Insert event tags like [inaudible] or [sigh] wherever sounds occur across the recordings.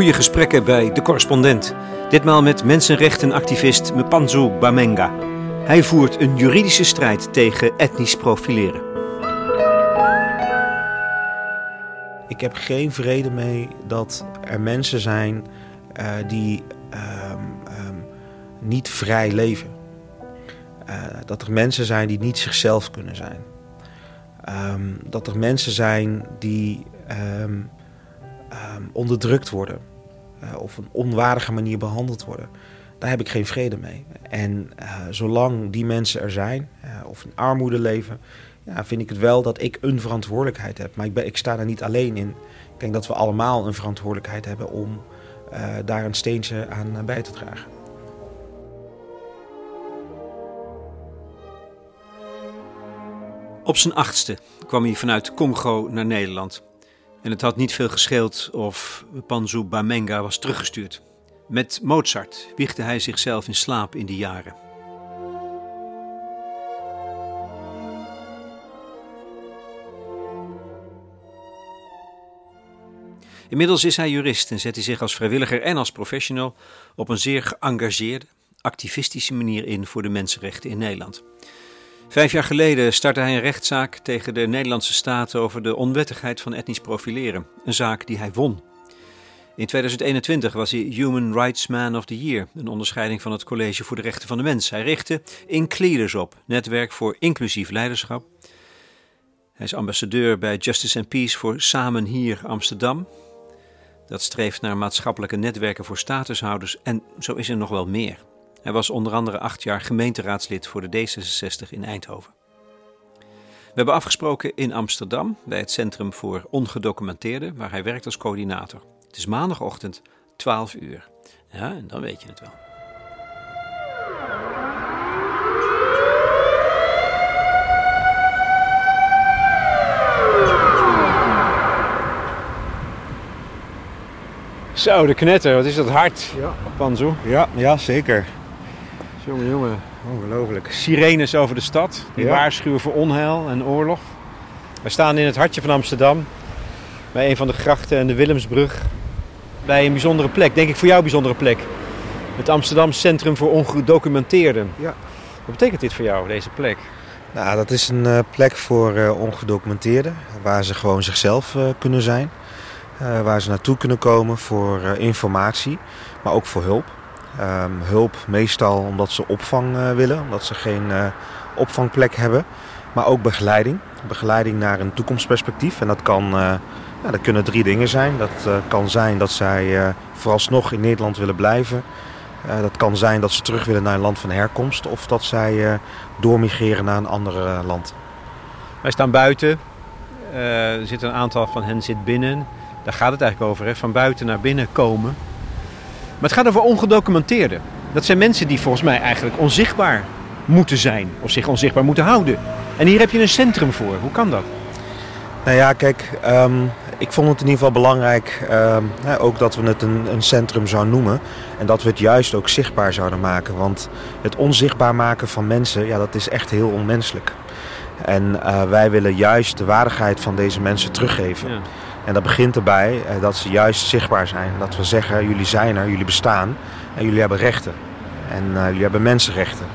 Goede gesprekken bij De Correspondent. Ditmaal met mensenrechtenactivist Mpanzu Bamenga. Hij voert een juridische strijd tegen etnisch profileren. Ik heb geen vrede mee dat er mensen zijn uh, die um, um, niet vrij leven. Uh, dat er mensen zijn die niet zichzelf kunnen zijn. Um, dat er mensen zijn die onderdrukt worden. Uh, of een onwaardige manier behandeld worden. Daar heb ik geen vrede mee. En uh, zolang die mensen er zijn, uh, of in armoede leven, ja, vind ik het wel dat ik een verantwoordelijkheid heb. Maar ik, ben, ik sta er niet alleen in. Ik denk dat we allemaal een verantwoordelijkheid hebben om daar een steentje aan bij te dragen. Op zijn achtste kwam hij vanuit Congo naar Nederland. En het had niet veel gescheeld of Panzu Bamenga was teruggestuurd. Met Mozart wiegde hij zichzelf in slaap in die jaren. Inmiddels is hij jurist en zet hij zich als vrijwilliger en als professional op een zeer geëngageerde, activistische manier in voor de mensenrechten in Nederland. Vijf jaar geleden startte hij een rechtszaak tegen de Nederlandse staat over de onwettigheid van etnisch profileren. Een zaak die hij won. In 2021 was hij Human Rights Man of the Year, een onderscheiding van het College voor de Rechten van de Mens. Hij richtte Incleaders op, netwerk voor inclusief leiderschap. Hij is ambassadeur bij Justice and Peace voor Samen Hier Amsterdam. Dat streeft naar maatschappelijke netwerken voor statushouders en zo is er nog wel meer. Hij was onder andere acht jaar gemeenteraadslid voor de D66 in Eindhoven. We hebben afgesproken in Amsterdam bij het Centrum voor Ongedocumenteerden, waar hij werkt als coördinator. Het is maandagochtend 12 uur. Ja, en dan weet je het wel. Zo, de knetter, wat is dat hard, ja. Panzo? Ja, ja, zeker. Jongen, jongen. Ongelooflijk. Sirenes over de stad, die waarschuwen voor onheil en oorlog. We staan in het hartje van Amsterdam, bij een van de grachten en de Willemsbrug. Bij een bijzondere plek, denk ik voor jou een bijzondere plek. Het Amsterdam Centrum voor Ongedocumenteerden. Ja. Wat betekent dit voor jou, deze plek? Nou, dat is een uh, plek voor uh, ongedocumenteerden, waar ze gewoon zichzelf uh, kunnen zijn. waar ze naartoe kunnen komen voor informatie, maar ook voor hulp. Um, hulp meestal omdat ze opvang uh, willen, omdat ze geen uh, opvangplek hebben. Maar ook begeleiding. Begeleiding naar een toekomstperspectief. En dat, kan, uh, ja, dat kunnen drie dingen zijn. Dat kan zijn dat zij vooralsnog in Nederland willen blijven. dat kan zijn dat ze terug willen naar een land van herkomst. Of dat zij doormigreren naar een ander land. Wij staan buiten. er zit een aantal van hen zit binnen. Daar gaat het eigenlijk over. Hè? Van buiten naar binnen komen. Maar het gaat over ongedocumenteerden. Dat zijn mensen die volgens mij eigenlijk onzichtbaar moeten zijn. Of zich onzichtbaar moeten houden. En hier heb je een centrum voor. Hoe kan dat? Nou ja, kijk, um, ik vond het in ieder geval belangrijk um, ook dat we het een, een, centrum zouden noemen. En dat we het juist ook zichtbaar zouden maken. Want het onzichtbaar maken van mensen, ja, dat is echt heel onmenselijk. En uh, wij willen juist de waardigheid van deze mensen teruggeven. Ja. En dat begint erbij eh, dat ze juist zichtbaar zijn. Dat we zeggen, jullie zijn er, jullie bestaan en jullie hebben rechten. En uh, jullie hebben mensenrechten.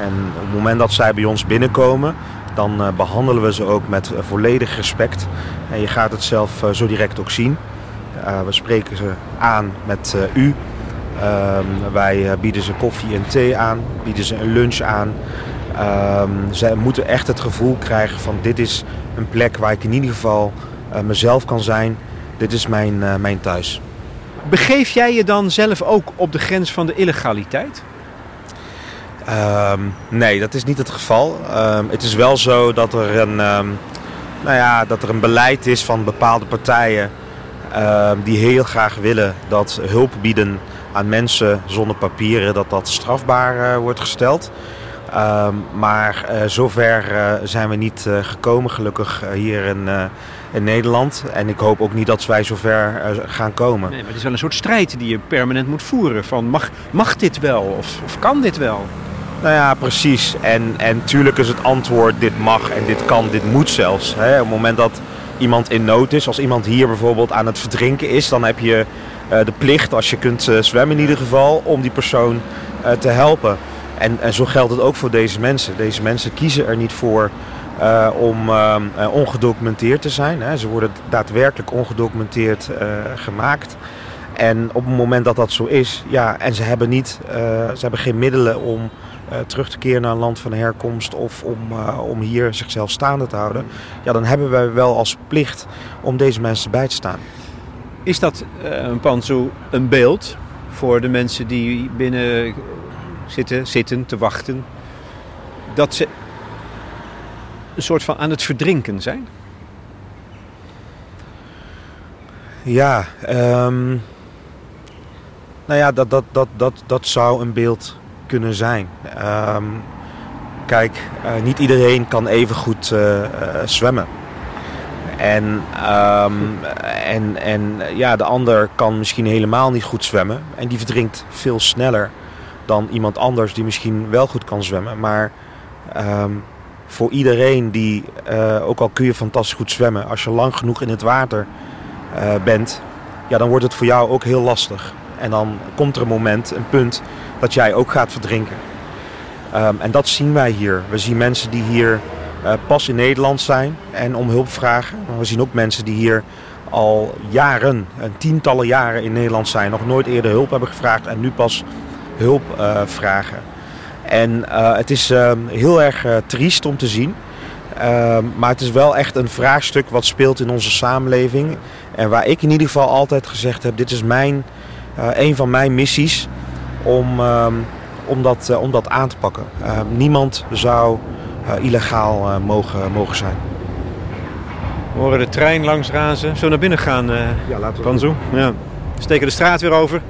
En op het moment dat zij bij ons binnenkomen, dan behandelen we ze ook met volledig respect. En je gaat het zelf zo direct ook zien. we spreken ze aan met u. Ehm, wij bieden ze koffie en thee aan, bieden ze een lunch aan. Um, zij moeten echt het gevoel krijgen van dit is een plek waar ik in ieder geval uh, mezelf kan zijn. Dit is mijn, uh, mijn thuis. Begeef jij je dan zelf ook op de grens van de illegaliteit? Um, nee, dat is niet het geval. Um, het is wel zo dat er een, nou ja, dat er een beleid is van bepaalde partijen die heel graag willen dat hulp bieden aan mensen zonder papieren, dat dat strafbaar uh, wordt gesteld. Maar uh, zover uh, zijn we niet gekomen, gelukkig hier in, in Nederland. En ik hoop ook niet dat wij zover gaan komen. Nee, maar het is wel een soort strijd die je permanent moet voeren. Van mag, mag dit wel of, of kan dit wel? Nou ja, precies. En, en tuurlijk is het antwoord dit mag en dit kan, dit moet zelfs. Hè. Op het moment dat iemand in nood is, als iemand hier bijvoorbeeld aan het verdrinken is, dan heb je de plicht, als je kunt zwemmen in ieder geval, om die persoon te helpen. En, en zo geldt het ook voor deze mensen. Deze mensen kiezen er niet voor om ongedocumenteerd te zijn. Hè. Ze worden daadwerkelijk ongedocumenteerd gemaakt. En op het moment dat dat zo is, ja, en ze hebben, niet, ze hebben geen middelen om uh, terug te keren naar een land van herkomst of om, uh, om hier zichzelf staande te houden, ja, dan hebben wij wel als plicht om deze mensen bij te staan. Is dat uh, een een beeld voor de mensen die binnen zitten, zitten te wachten, dat ze een soort van aan het verdrinken zijn? Ja, um, nou ja, dat, dat, dat, dat, dat zou een beeld kunnen zijn. Um, kijk, uh, niet iedereen kan even goed uh, uh, zwemmen. En, um, en, en ja, de ander kan misschien helemaal niet goed zwemmen. En die verdrinkt veel sneller dan iemand anders die misschien wel goed kan zwemmen. Maar um, voor iedereen die, ook al kun je fantastisch goed zwemmen, als je lang genoeg in het water bent, ja, dan wordt het voor jou ook heel lastig. En dan komt er een moment, een punt, dat jij ook gaat verdrinken. Um, en dat zien wij hier. We zien mensen die hier uh, pas in Nederland zijn en om hulp vragen. We zien ook mensen die hier al jaren, tientallen jaren in Nederland zijn, nog nooit eerder hulp hebben gevraagd en nu pas hulp uh, vragen. En uh, het is heel erg triest om te zien. Ehm, maar het is wel echt een vraagstuk wat speelt in onze samenleving. En waar ik in ieder geval altijd gezegd heb: dit is mijn, een van mijn missies om, um, om, dat, uh, om dat aan te pakken. Uh, niemand zou uh, illegaal uh, mogen, mogen zijn. We horen de trein langs razen. Zo naar binnen gaan, uh, ja, laten we Panzu. Ja. Steken de straat weer over.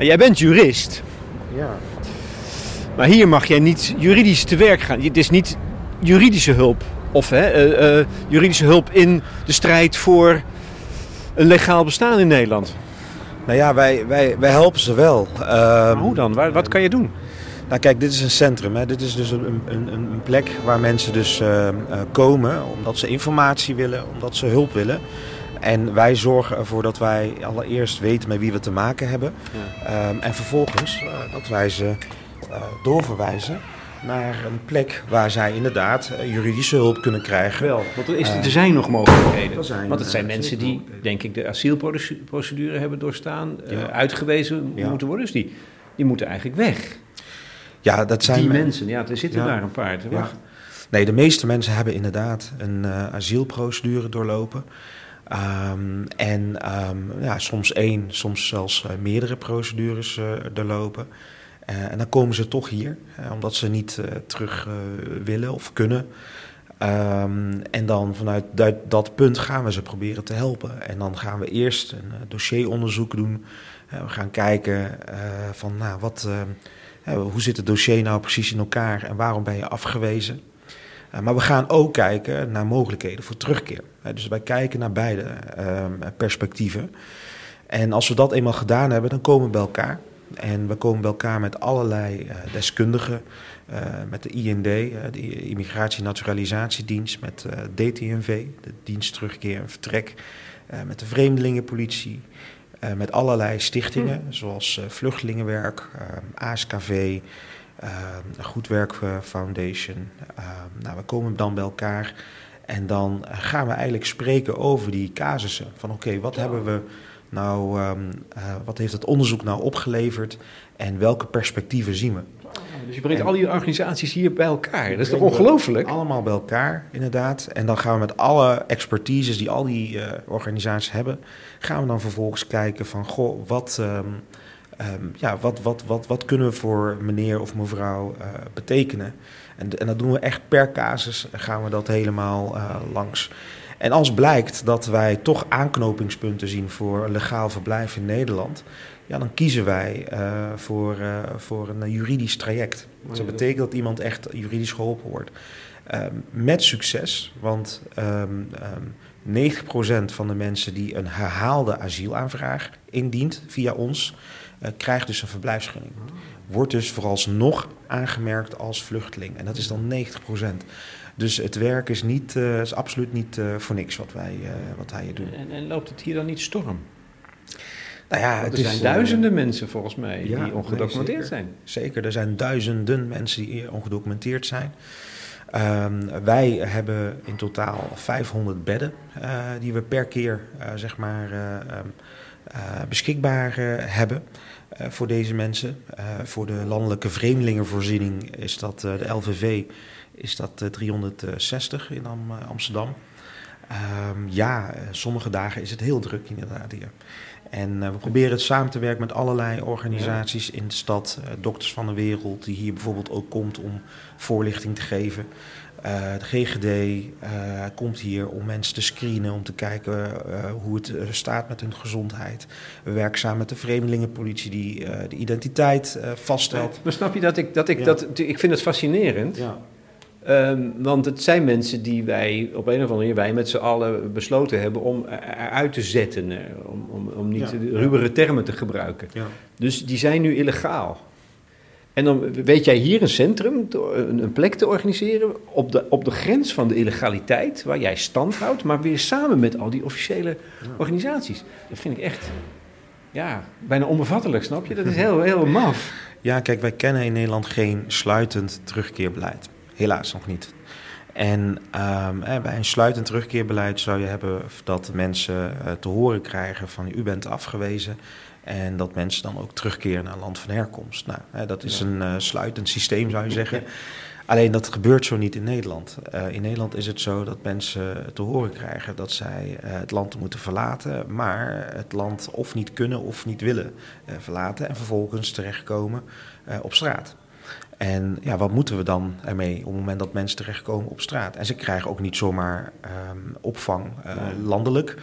En jij bent jurist. Ja. Maar hier mag jij niet juridisch te werk gaan. Het is niet juridische hulp. Of hè, juridische hulp in de strijd voor een legaal bestaan in Nederland. Nou ja, wij, wij, wij helpen ze wel. Uh, hoe dan? Waar, wat kan je doen? Nou kijk, dit is een centrum. Hè. Dit is dus een, een, een plek waar mensen dus uh, uh, komen omdat ze informatie willen, omdat ze hulp willen. En wij zorgen ervoor dat wij allereerst weten met wie we te maken hebben. Ja. Um, en vervolgens uh, dat wij ze doorverwijzen naar een plek waar zij inderdaad juridische hulp kunnen krijgen. Wel, want er, is, er zijn nog mogelijkheden. Zijn, want het zijn mensen die, denk ik, de asielprocedure hebben doorstaan, ja. uitgewezen ja. moeten worden. Dus die, die moeten eigenlijk weg. Ja, dat zijn die mensen. Ja, er zitten daar een paar. Nee, de meeste mensen hebben inderdaad een asielprocedure doorlopen. Um, en um, ja, soms één, soms zelfs uh, meerdere procedures uh, doorlopen. Uh, en dan komen ze toch hier, omdat ze niet terug willen of kunnen. Um, en dan vanuit dat, dat, punt gaan we ze proberen te helpen. En dan gaan we eerst een dossieronderzoek doen. we gaan kijken van nou, wat, hoe zit het dossier nou precies in elkaar en waarom ben je afgewezen. Maar we gaan ook kijken naar mogelijkheden voor terugkeer. dus wij kijken naar beide ehm, perspectieven. En als we dat eenmaal gedaan hebben, dan komen we bij elkaar. En we komen bij elkaar met allerlei uh, deskundigen, met de IND, de Immigratie- Naturalisatiedienst, met DTNV, de dienst terugkeer en vertrek, met de Vreemdelingenpolitie, met allerlei stichtingen, hm. zoals Vluchtelingenwerk, ASKV, Goed Werk Foundation. nou, we komen dan bij elkaar en dan gaan we eigenlijk spreken over die casussen. Van oké, okay, wat ja. hebben we nou, um, uh, wat heeft het onderzoek nou opgeleverd en welke perspectieven zien we? Dus je brengt en, al die organisaties hier bij elkaar. Dat is toch ongelooflijk? Allemaal bij elkaar, inderdaad. En dan gaan we met alle expertises die al die uh, organisaties hebben, gaan we dan vervolgens kijken van, goh, wat, um, um, ja, wat, wat, wat, wat kunnen we voor meneer of mevrouw uh, betekenen? En, en dat doen we echt per casus, gaan we dat helemaal uh, langs. En als blijkt dat wij toch aanknopingspunten zien voor legaal verblijf in Nederland, ja, dan kiezen wij uh, voor, uh, voor een juridisch traject. Dus dat betekent dat iemand echt juridisch geholpen wordt. Uh, met succes, want um, um, 90% van de mensen die een herhaalde asielaanvraag indient via ons, krijgt dus een verblijfsvergunning. wordt dus vooralsnog aangemerkt als vluchteling. En dat is dan 90% Dus het werk is, niet, uh, is absoluut niet uh, voor niks wat wij, uh, wat wij hier doen. En, en, loopt het hier dan niet storm? Nou ja, er zijn duizenden mensen volgens mij ja, die ongedocumenteerd nee, zeker, zijn. Zeker, er zijn duizenden mensen die ongedocumenteerd zijn. Um, wij hebben in totaal 500 bedden die we per keer zeg maar, uh, beschikbaar hebben voor deze mensen. voor de landelijke vreemdelingenvoorziening is dat de LVV is dat 360 in Am Amsterdam. Um, ja, sommige dagen is het heel druk inderdaad hier. En we proberen het samen te werken met allerlei organisaties in de stad. Dokters van de Wereld, die hier bijvoorbeeld ook komt om voorlichting te geven. Uh, de GGD komt hier om mensen te screenen, om te kijken hoe het staat met hun gezondheid. We werken samen met de vreemdelingenpolitie die de identiteit vaststelt. Maar snap je dat ik dat ik ja. dat ik vind het fascinerend. Ja. Um, want het zijn mensen die wij op een of andere manier, wij met z'n allen besloten hebben om eruit te zetten. Om, om, om niet ja, ruwere termen te gebruiken. Ja. Dus die zijn nu illegaal. En dan weet jij hier een centrum, een plek te organiseren op de, op de grens van de illegaliteit, waar jij stand houdt, maar weer samen met al die officiële organisaties. Dat vind ik echt, ja, bijna onbevattelijk, snap je? Dat is heel, heel maf. Ja, kijk, wij kennen in Nederland geen sluitend terugkeerbeleid. Helaas nog niet. En um, bij een sluitend terugkeerbeleid zou je hebben dat mensen uh, te horen krijgen van u bent afgewezen. En dat mensen dan ook terugkeren naar land van herkomst. Nou, hè, dat is ja. een uh, sluitend systeem zou je zeggen. Alleen dat gebeurt zo niet in Nederland. Uh, in Nederland is het zo dat mensen te horen krijgen dat zij uh, het land moeten verlaten, maar het land of niet kunnen of niet willen verlaten en vervolgens terechtkomen op straat. En ja, wat moeten we dan ermee op het moment dat mensen terechtkomen op straat? En ze krijgen ook niet zomaar um, opvang landelijk.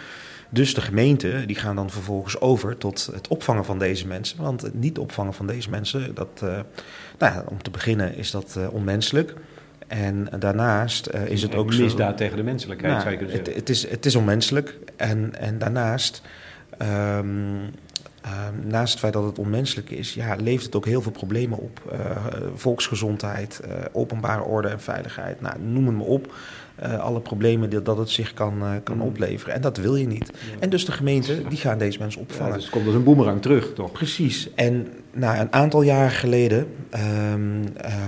Dus de gemeenten die gaan dan vervolgens over tot het opvangen van deze mensen. Want het niet opvangen van deze mensen, dat, uh, nou ja, om te beginnen is dat uh, onmenselijk. En daarnaast uh, is het ook zo... Misdaad tegen de menselijkheid, nou, zou je kunnen zeggen. Het, het, is, het is onmenselijk. En, en daarnaast... Um, Uh, naast het feit dat het onmenselijk is, ja, levert het ook heel veel problemen op. Volksgezondheid, openbare orde en veiligheid, nou, noem het maar op. alle problemen die, dat het zich kan, kan opleveren. En dat wil je niet. Ja. En dus de gemeente, die gaan deze mensen opvangen. Dus het komt als een boemerang terug, toch? Precies. En nou, een aantal jaren geleden, um,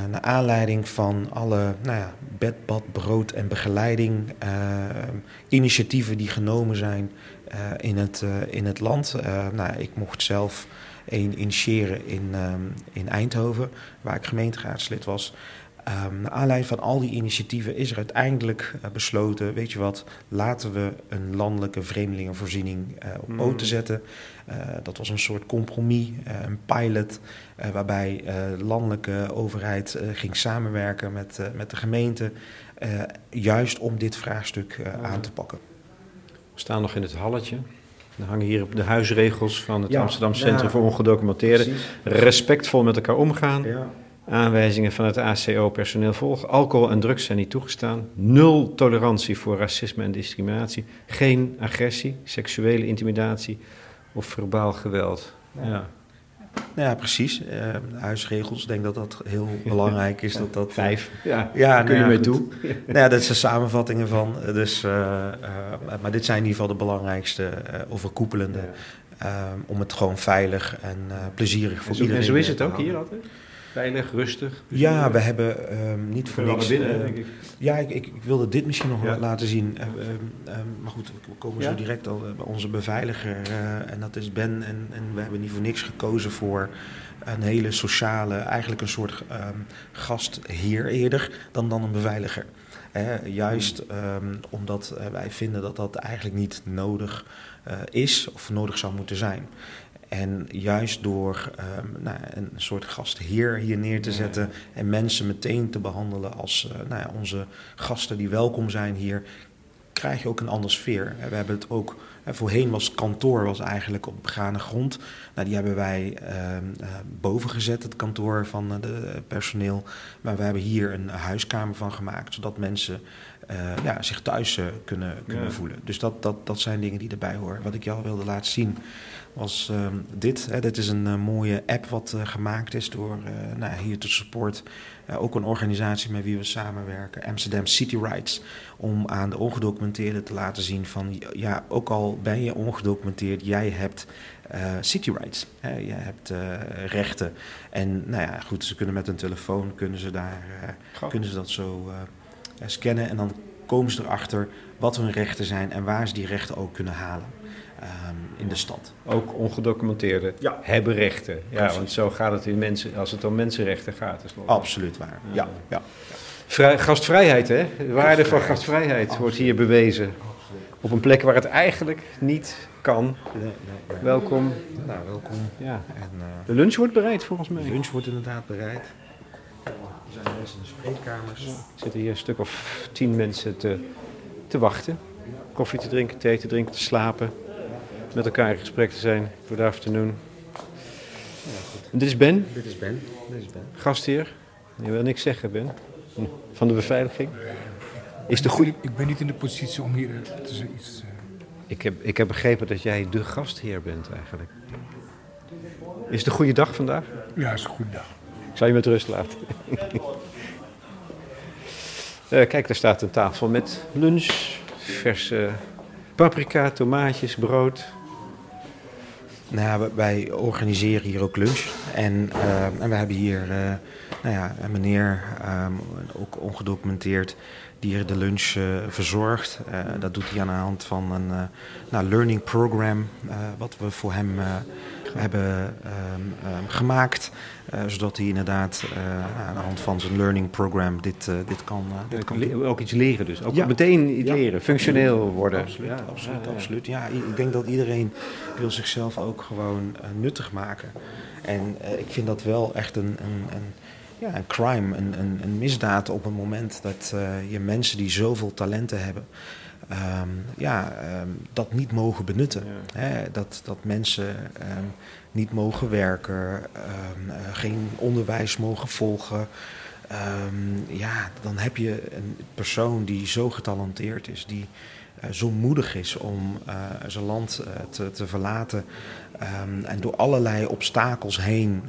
naar aanleiding van alle nou ja, bed, bad, brood en begeleiding, initiatieven die genomen zijn... In, het, in het land. Nou, ik mocht zelf een initiëren in, um, in Eindhoven, waar ik gemeenteraadslid was. Um, naar aanleiding van al die initiatieven is er uiteindelijk besloten: weet je wat, laten we een landelijke vreemdelingenvoorziening op poten zetten. dat was een soort compromis, een pilot, waarbij de landelijke overheid ging samenwerken met, met de gemeente, juist om dit vraagstuk aan te pakken. We staan nog in het halletje. Er hangen hier de huisregels van het ja, Amsterdam Centrum ja, voor Ongedocumenteerden. Precies. Respectvol met elkaar omgaan. Ja. Aanwijzingen van het ACO-personeel volgen. Alcohol en drugs zijn niet toegestaan. Nul tolerantie voor racisme en discriminatie. Geen agressie, seksuele intimidatie of verbaal geweld. Ja. Nou ja, precies. Uh, huisregels, ik denk dat dat heel [laughs] belangrijk is. Dat dat, Vijf, ja, ja kun je nou, mee toe. [laughs] nou ja, dat zijn samenvattingen van. Dus, uh, uh, maar dit zijn in ieder geval de belangrijkste overkoepelende. Om het gewoon veilig en plezierig voor en zo, iedereen en zo is het ook hier altijd? Veilig, rustig? Ja, we hebben um, niet voor niks... Binnen, uh, denk ik. Ja, ik, ik, ik, wilde dit misschien nog ja. laten zien. Uh, uh, maar goed, we komen ja? zo direct al bij onze beveiliger. en dat is Ben. En, en, we hebben niet voor niks gekozen voor een hele sociale... Eigenlijk een soort um, gastheer eerder dan, dan een beveiliger. juist um, omdat wij vinden dat dat eigenlijk niet nodig is of nodig zou moeten zijn. En juist door um, nou, een soort gastheer hier neer te zetten ja. en mensen meteen te behandelen als uh, nou ja, onze gasten die welkom zijn hier, krijg je ook een andere sfeer. We hebben het ook voorheen was kantoor was eigenlijk op begane grond. Nou, die hebben wij ehm, boven gezet, het kantoor van het personeel. Maar we hebben hier een huiskamer van gemaakt, zodat mensen ja, zich thuis kunnen, kunnen voelen. Dus dat, dat, dat zijn dingen die erbij horen. Wat ik jou wilde laten zien was ehm, dit. Hè, dit is een uh, mooie app wat uh, gemaakt is door uh, nou, hier te support. ook een organisatie met wie we samenwerken, Amsterdam City Rights. Om aan de ongedocumenteerden te laten zien van ja, ook al ben je ongedocumenteerd, jij hebt city rights. Hè, jij hebt rechten. En nou ja, goed, ze kunnen met een telefoon kunnen ze daar kunnen ze dat zo scannen. En dan komen ze erachter wat hun rechten zijn en waar ze die rechten ook kunnen halen. Ehm, in de stad. Ook ongedocumenteerden hebben rechten. Ja, want zo gaat het in mensen, als het om mensenrechten gaat. Is Absoluut waar. Ja, ja. Vrij, gastvrijheid, hè? De waarde van gastvrijheid wordt hier bewezen. Op een plek waar het eigenlijk niet kan. Nee, nee, Welkom. Nou, welkom. Ja. En, uh, de lunch wordt bereid volgens mij. De lunch wordt inderdaad bereid. Er zijn mensen in de spreekkamers. Er zitten hier een stuk of tien mensen te, te wachten. Koffie te drinken, thee te drinken, te slapen met elkaar in gesprek te zijn voor de afternoon. Ja, goed. dit is Ben. Dit is Ben. Dit is Ben. Gastheer. Je wil niks zeggen, Ben. Van de beveiliging. Is de goede... Ik ben niet in de positie om hier eh, te iets... Uh... Ik heb, ik heb begrepen dat jij de gastheer bent eigenlijk. Is het een goede dag vandaag? Ja, het is een goede dag. Ik zal je met rust laten. uh, [laughs] kijk, daar staat een tafel met lunch, verse paprika, tomaatjes, brood. Nou wij organiseren hier ook lunch. En, uh, en we hebben hier uh, nou ja, een meneer, um, ook ongedocumenteerd, die hier de lunch uh, verzorgt. dat doet hij aan de hand van een nou, learning program, wat we voor hem hebben um, um, gemaakt. Uh, zodat hij inderdaad uh, aan de hand van zijn learning program dit, uh, dit kan, dit kan. Ook iets leren dus. Ook ja. meteen iets ja. leren, functioneel worden. Absoluut, ja, absoluut, absoluut. Ja, ik denk dat iedereen wil zichzelf ook gewoon nuttig maken. En ik vind dat wel echt een, een, een ja, een crime, een, een, een, misdaad op het moment dat je mensen die zoveel talenten hebben, um, ja, um, dat niet mogen benutten. Ja. Hè? Dat, dat mensen um, niet mogen werken, uh, geen onderwijs mogen volgen. ja, dan heb je een persoon die zo getalenteerd is, die uh, zo moedig is om uh, zijn land te, te, verlaten. en door allerlei obstakels heen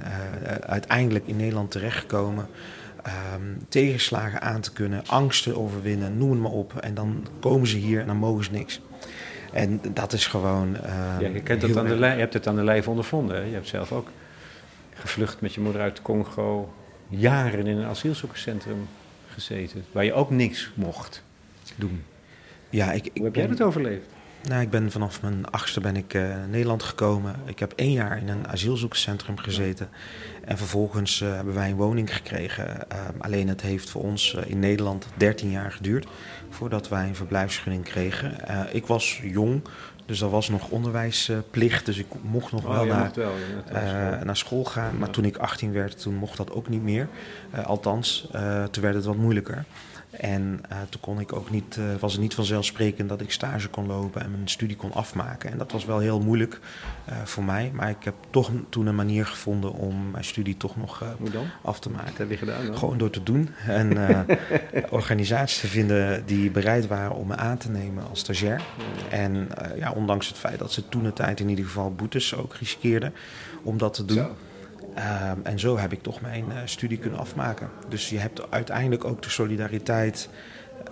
uiteindelijk in Nederland terechtkomen um, tegenslagen aan te kunnen, angsten overwinnen, noem het maar op. En dan komen ze hier en dan mogen ze niks. En dat is gewoon. Uh, ja, je, kent dat aan de je hebt het aan de lijf ondervonden. Hè? Je hebt zelf ook gevlucht met je moeder uit Congo, jaren in een asielzoekerscentrum gezeten, waar je ook niks mocht doen. Ja, ik, ik Hoe heb jij dat overleefd? Nou, ik ben vanaf mijn achtste ben ik uh, Nederland gekomen. Ik heb één jaar in een asielzoekerscentrum gezeten. En vervolgens uh, hebben wij een woning gekregen. Uh, alleen het heeft voor ons in Nederland 13 jaar geduurd voordat wij een verblijfsvergunning kregen. ik was jong, dus er was nog onderwijsplicht. Dus ik mocht nog oh, wel, naar, wel naar, naar, school gaan. Maar toen ik 18 werd, toen mocht dat ook niet meer. althans, toen werd het wat moeilijker. En uh, toen kon ik ook niet, uh, was het niet vanzelfsprekend dat ik stage kon lopen en mijn studie kon afmaken. En dat was wel heel moeilijk uh, voor mij. Maar ik heb toch toen een manier gevonden om mijn studie toch nog af te maken. Dat heb je gedaan dan? Gewoon door te doen. En [laughs] organisaties te vinden die bereid waren om me aan te nemen als stagiair. Ja. En ja, ondanks het feit dat ze toen de tijd in ieder geval boetes ook riskeerden om dat te doen. Zo. Uh, en zo heb ik toch mijn uh, studie kunnen afmaken. Dus je hebt uiteindelijk ook de solidariteit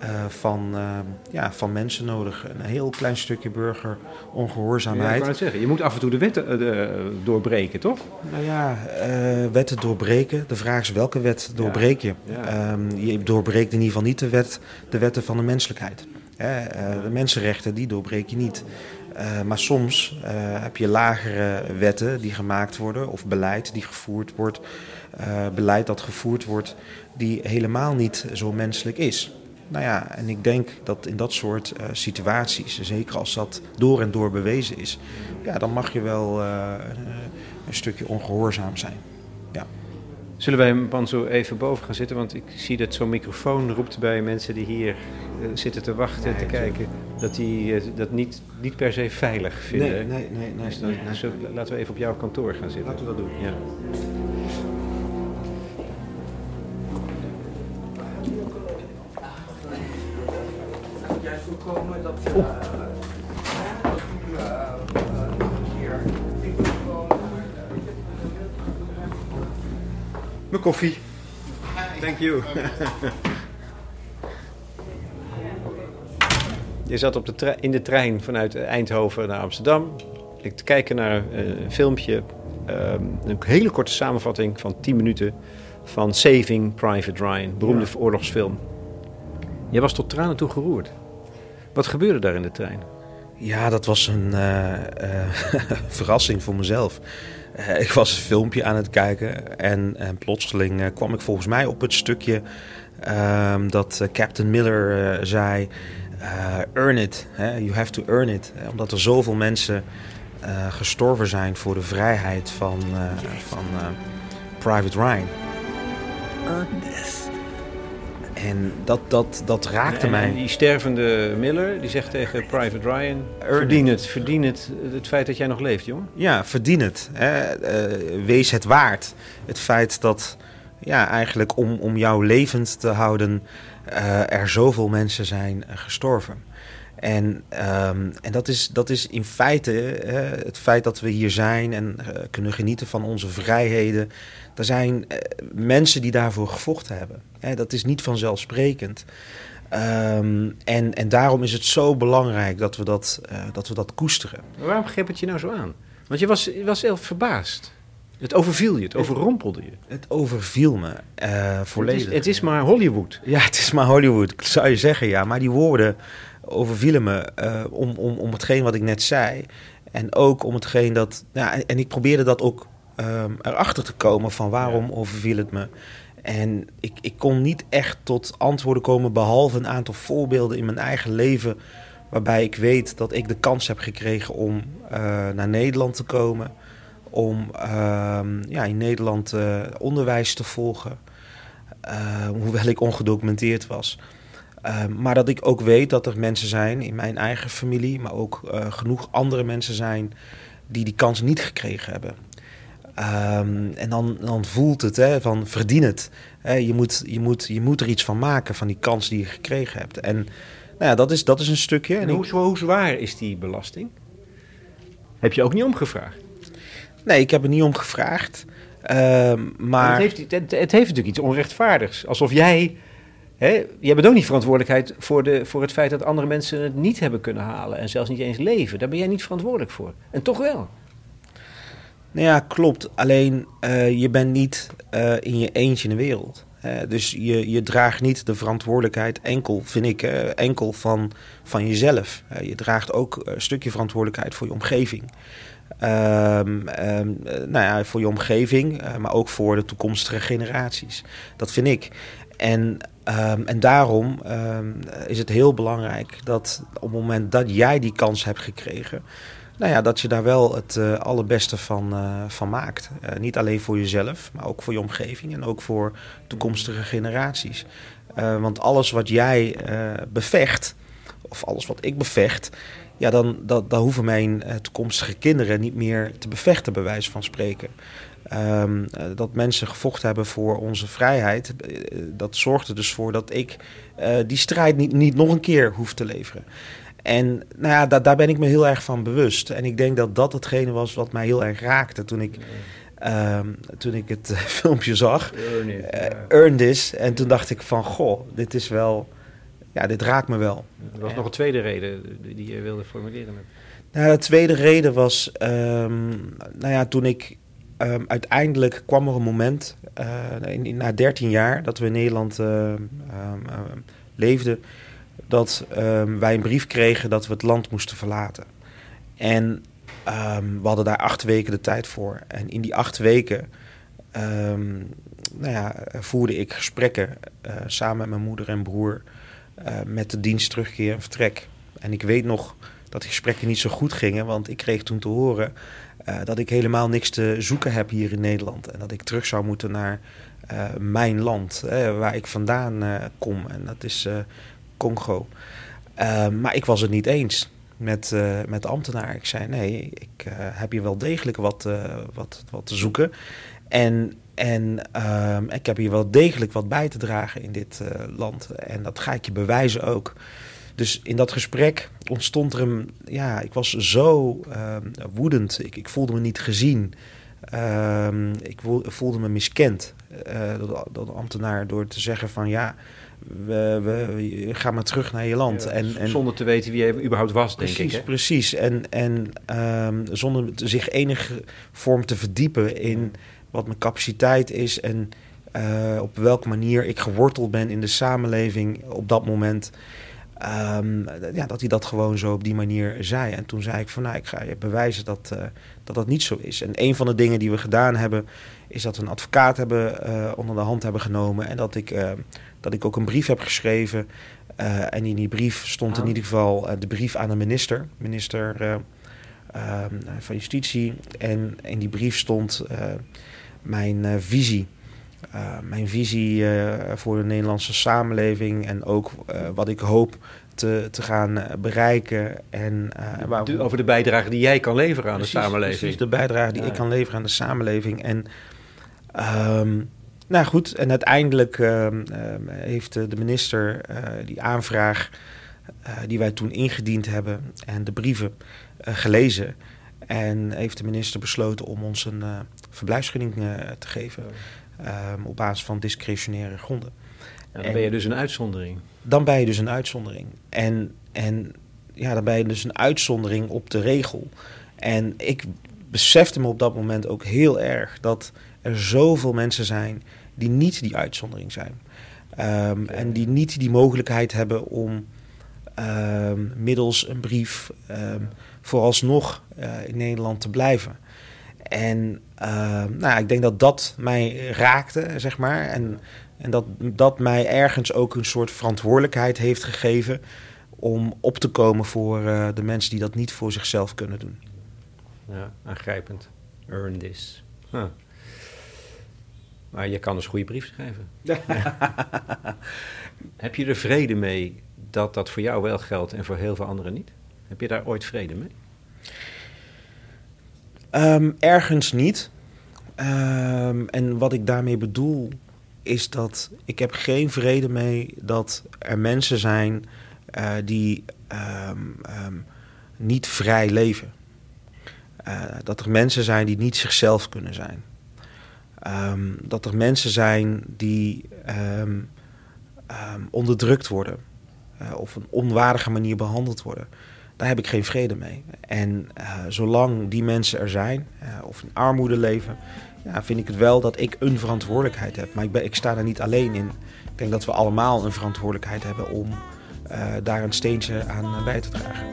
uh, van, ehm, ja, van mensen nodig. Een heel klein stukje burger ongehoorzaamheid. Ja, ik het zeggen. Je moet af en toe de wetten eh, doorbreken, toch? Nou ja, wetten doorbreken. De vraag is welke wet doorbreek je? Ja. Um, je doorbreekt in ieder geval niet de, wet, de wetten van de menselijkheid. de mensenrechten, die doorbreek je niet. Uh, maar soms uh, heb je lagere wetten die gemaakt worden of beleid die gevoerd wordt, uh, beleid dat gevoerd wordt die helemaal niet zo menselijk is. Nou ja, en ik denk dat in dat soort situaties, zeker als dat door en door bewezen is, ja, dan mag je wel een stukje ongehoorzaam zijn. Ja. Zullen wij hem dan zo even boven gaan zitten? Want ik zie dat zo'n microfoon roept bij mensen die hier eh, zitten te wachten en te kijken. Dat die eh, dat niet, niet per se veilig vinden. Nee, nee, nee. nee, Dus dan- nee, laten we even op jouw kantoor gaan zitten. Laten we dat doen. Ja. Mijn koffie. Thank you. Je zat op de in de trein vanuit Eindhoven naar Amsterdam. Ik te kijken naar eh, een filmpje. ehm, een hele korte samenvatting van 10 minuten van Saving Private Ryan, beroemde oorlogsfilm. Je was tot tranen toe geroerd. Wat gebeurde daar in de trein? Ja, dat was een eh, eh, [laughs] verrassing voor mezelf. Eh, ik was een filmpje aan het kijken en, en plotseling eh, kwam ik volgens mij op het stukje ehm, dat eh, Captain Miller zei: Earn it, hè, you have to earn it. Omdat er zoveel mensen gestorven zijn voor de vrijheid van, van Private Ryan. Earn this. En dat, dat, dat raakte En mij. Die stervende Miller die zegt tegen Private Ryan: Verdien het, verdien het, het feit dat jij nog leeft, jongen. Ja, verdien het. Hè. Eh, wees het waard. Het feit dat ja, eigenlijk om, om jou levend te houden eh, er zoveel mensen zijn eh, gestorven. En, ehm, en dat, is, dat is in feite het feit dat we hier zijn en kunnen genieten van onze vrijheden. Er zijn mensen die daarvoor gevochten hebben. Hè, dat is niet vanzelfsprekend. Ehm, en, en daarom is het zo belangrijk dat we dat, eh, dat, we dat koesteren. Maar waarom greep het je nou zo aan? Want je was, je was heel verbaasd. Het overviel je, het overrompelde je. Het overviel me eh, volledig. Het is, het is maar Hollywood. Ja, het is maar Hollywood, zou je zeggen, ja. Maar die woorden overvielen me eh, om, om, om hetgeen wat ik net zei. En ook om hetgeen dat... Ja, en, en ik probeerde dat ook ehm, erachter te komen van waarom overviel het me. En ik, ik kon niet echt tot antwoorden komen... behalve een aantal voorbeelden in mijn eigen leven... waarbij ik weet dat ik de kans heb gekregen om eh, naar Nederland te komen... om ehm, ja, in Nederland eh, onderwijs te volgen... Uh, hoewel ik ongedocumenteerd was. Uh, maar dat ik ook weet dat er mensen zijn in mijn eigen familie, maar ook genoeg andere mensen zijn die die kans niet gekregen hebben. Um, en dan, dan voelt het hè, van verdien het. Hè, je, moet, je, moet, je moet er iets van maken van die kans die je gekregen hebt. En nou ja, dat is, dat is een stukje. En hoe, hoe zwaar is die belasting? Heb je ook niet omgevraagd? Nee, ik heb er niet om gevraagd. Uh, maar... Het heeft, het, het heeft natuurlijk iets onrechtvaardigs. Alsof jij... Hè, jij bent ook niet verantwoordelijkheid voor, de, voor het feit dat andere mensen het niet hebben kunnen halen. En zelfs niet eens leven. Daar ben jij niet verantwoordelijk voor. En toch wel. Nou ja, klopt. Alleen uh, je bent niet uh, in je eentje in de wereld. Dus je, je draagt niet de verantwoordelijkheid enkel, vind ik, enkel van, van jezelf. je draagt ook een stukje verantwoordelijkheid voor je omgeving. Um, um, nou ja, voor je omgeving, maar ook voor de toekomstige generaties. Dat vind ik. En, um, en daarom is het heel belangrijk dat op het moment dat jij die kans hebt gekregen, nou ja, dat je daar wel het uh, allerbeste van, uh, van maakt. Uh, niet alleen voor jezelf, maar ook voor je omgeving en ook voor toekomstige generaties. want alles wat jij bevecht, of alles wat ik bevecht, ja, dan, dat, dan hoeven mijn toekomstige kinderen niet meer te bevechten, bij wijze van spreken. Uh, dat mensen gevochten hebben voor onze vrijheid, dat zorgt er dus voor dat ik die strijd niet, niet nog een keer hoef te leveren. En nou ja, da daar ben ik me heel erg van bewust. En ik denk dat dat hetgene was wat mij heel erg raakte toen ik, um, toen ik het [laughs] filmpje zag. Earn it, ja. Earn this. En toen dacht ik van, goh, dit is wel... Ja, dit raakt me wel. Er was nog een tweede reden die je wilde formuleren. Nou, de tweede reden was, um, nou ja, toen ik um, uiteindelijk kwam er een moment, uh, in, in, na 13 jaar dat we in Nederland uh, leefden, dat wij een brief kregen dat we het land moesten verlaten. En we hadden daar acht weken de tijd voor. En in die acht weken nou ja, voerde ik gesprekken uh, samen met mijn moeder en broer uh, met de dienst terugkeer en vertrek. En ik weet nog dat die gesprekken niet zo goed gingen, want ik kreeg toen te horen eh, dat ik helemaal niks te zoeken heb hier in Nederland. En dat ik terug zou moeten naar eh, mijn land, waar ik vandaan kom. En dat is Congo. maar ik was het niet eens met, met de ambtenaar. Ik zei, nee, ik heb hier wel degelijk wat, wat, wat te zoeken. En, en ehm, ik heb hier wel degelijk wat bij te dragen in dit land. En dat ga ik je bewijzen ook. Dus in dat gesprek ontstond er een. Ja, ik was zo ehm, woedend. Ik, ik voelde me niet gezien. Ehm, ik voelde me miskend door, de ambtenaar door te zeggen van ja, we, we, ga maar terug naar je land. en, en, zonder te weten wie je überhaupt was, precies, denk ik. Hè? Precies, en, en um, zonder zich enige vorm te verdiepen in wat mijn capaciteit is en uh, op welke manier ik geworteld ben in de samenleving op dat moment. Um, ja, dat hij dat gewoon zo op die manier zei. En toen zei ik van nou, ik ga je bewijzen dat, uh, dat dat niet zo is. En een van de dingen die we gedaan hebben, is dat we een advocaat hebben uh, onder de hand hebben genomen. En dat ik, uh, dat ik ook een brief heb geschreven. en in die brief stond in ieder geval de brief aan de minister, minister van Justitie. En in die brief stond mijn visie mijn visie voor de Nederlandse samenleving en ook wat ik hoop te, te gaan bereiken. En, de, over de bijdrage die jij kan leveren aan precies, de samenleving. Precies, de bijdrage die ik kan leveren aan de samenleving. En um, nou goed, en uiteindelijk um, heeft de minister die aanvraag die wij toen ingediend hebben en de brieven gelezen. En heeft de minister besloten om ons een verblijfsvergunning te geven. Um, op basis van discretionaire gronden. Dan ben je dus een uitzondering. Dan ben je dus een uitzondering. En, en ja, dan ben je dus een uitzondering op de regel. En ik besefte me op dat moment ook heel erg dat er zoveel mensen zijn die niet die uitzondering zijn. Um, en die niet die mogelijkheid hebben om um, middels een brief um, vooralsnog uh, in Nederland te blijven. En uh, nou, ik denk dat dat mij raakte, zeg maar. En, en dat dat mij ergens ook een soort verantwoordelijkheid heeft gegeven om op te komen voor uh, de mensen die dat niet voor zichzelf kunnen doen. Ja, aangrijpend. Earn this. Huh. Maar je kan dus goede brief schrijven. [laughs] Heb je er vrede mee dat dat voor jou wel geldt en voor heel veel anderen niet? Heb je daar ooit vrede mee? Um, ergens niet. Um, en wat ik daarmee bedoel is dat ik heb geen vrede mee dat er mensen zijn uh, die um, niet vrij leven. Uh, dat er mensen zijn die niet zichzelf kunnen zijn. dat er mensen zijn die onderdrukt worden uh, of op een onwaardige manier behandeld worden daar heb ik geen vrede mee. En zolang die mensen er zijn, of in armoede leven, ja, vind ik het wel dat ik een verantwoordelijkheid heb. Maar ik, ben, ik sta er niet alleen in. Ik denk dat we allemaal een verantwoordelijkheid hebben om uh, daar een steentje aan bij te dragen.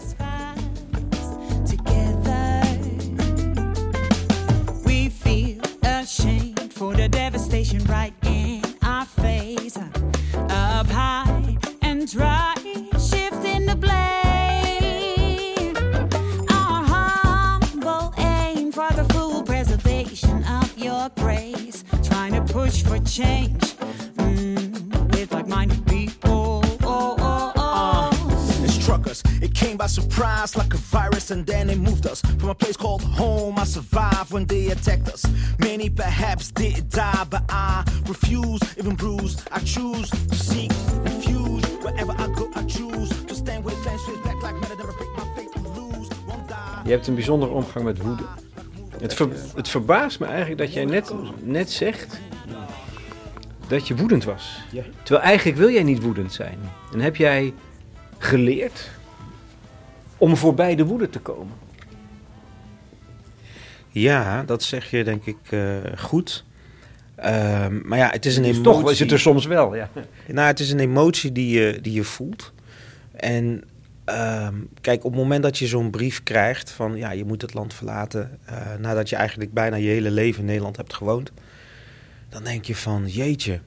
Change mm, with like minded people. Oh, oh, oh. Uh, it struck us, it came by surprise like a virus, and then it moved us from a place called home. I survived when they attacked us. Many perhaps did die, but I refuse, even bruised. I choose to seek refuge wherever I go. I choose to stand with flames back like matter, never break my faith and lose. Won't die. Je hebt een bijzondere omgang met woede. Het, ver, het verbaast me eigenlijk dat jij net, net zegt dat je woedend was. Terwijl eigenlijk wil jij niet woedend zijn. En heb jij geleerd om voorbij de woede te komen? Ja, dat zeg je denk ik uh, goed. Uh, maar ja, het is een dus emotie. Toch is het er soms wel, ja. [laughs] Nou, het is een emotie die je, die je voelt. En Um, kijk, op het moment dat je zo'n brief krijgt van ja, je moet het land verlaten uh, nadat je eigenlijk bijna je hele leven in Nederland hebt gewoond, dan denk je van jeetje,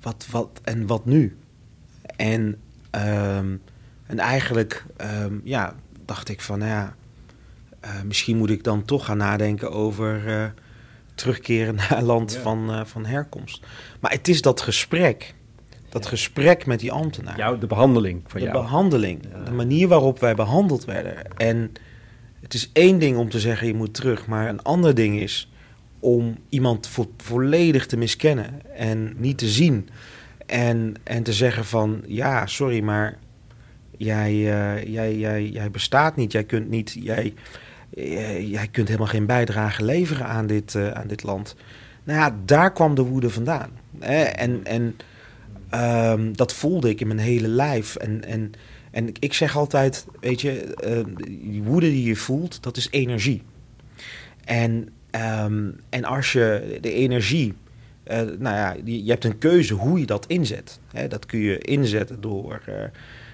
wat, wat en wat nu? En, um, en eigenlijk um, ja, dacht ik van nou ja, eh, misschien moet ik dan toch gaan nadenken over eh, terugkeren [laughs] naar land Ja. van, eh, van herkomst. Maar het is dat gesprek. Dat gesprek met die ambtenaar. Jou, de behandeling van de jou. behandeling. Ja. De manier waarop wij behandeld werden. En het is één ding om te zeggen je moet terug. Maar een ander ding is om iemand vo- volledig te miskennen. En niet te zien. En, en te zeggen van ja, sorry, maar jij, eh, jij, jij, jij bestaat niet. Jij kunt niet. Jij, eh, jij kunt helemaal geen bijdrage leveren aan dit, eh, aan dit land. Nou ja, daar kwam de woede vandaan. En, en ehm, dat voelde ik in mijn hele lijf. En, en, en ik zeg altijd, weet je, die woede die je voelt, dat is energie. En, ehm, en als je de energie, eh, nou ja, je, je hebt een keuze hoe je dat inzet. Hè? Dat kun je inzetten door, eh,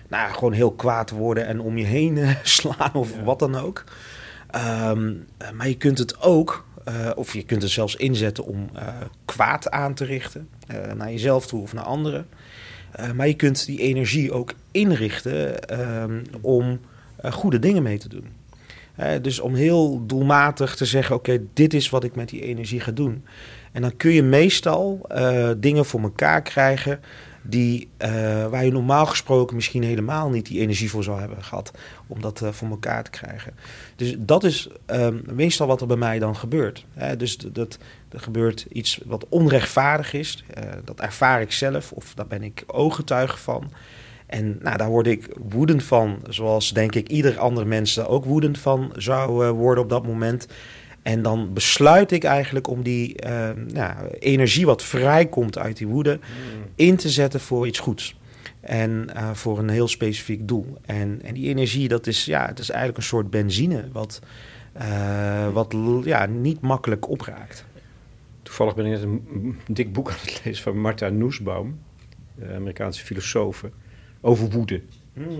nou gewoon heel kwaad te worden en om je heen eh, [laughs] slaan of Ja. wat dan ook. Ehm, eh, maar je kunt het ook, of je kunt het zelfs inzetten om kwaad aan te richten. naar jezelf toe of naar anderen. Maar je kunt die energie ook inrichten ehm, om goede dingen mee te doen. Dus om heel doelmatig te zeggen: Oké, dit is wat ik met die energie ga doen. En dan kun je meestal eh, dingen voor elkaar krijgen die, eh, waar je normaal gesproken misschien helemaal niet die energie voor zou hebben gehad om dat eh, voor elkaar te krijgen. Dus dat is ehm, meestal wat er bij mij dan gebeurt. Hè, dus dat, er gebeurt iets wat onrechtvaardig is. dat ervaar ik zelf of daar ben ik ooggetuige van. En nou, daar word ik woedend van, zoals denk ik ieder ander mens daar ook woedend van zou eh, worden op dat moment. En dan besluit ik eigenlijk om die eh, nou, energie wat vrijkomt uit die woede in te zetten voor iets goeds. En eh, voor een heel specifiek doel. En, en die energie, dat is, ja, het is eigenlijk een soort benzine wat, wat ja, niet makkelijk opraakt. Toevallig ben ik net een dik boek aan het lezen van Martha Nussbaum, de Amerikaanse filosoof, over woede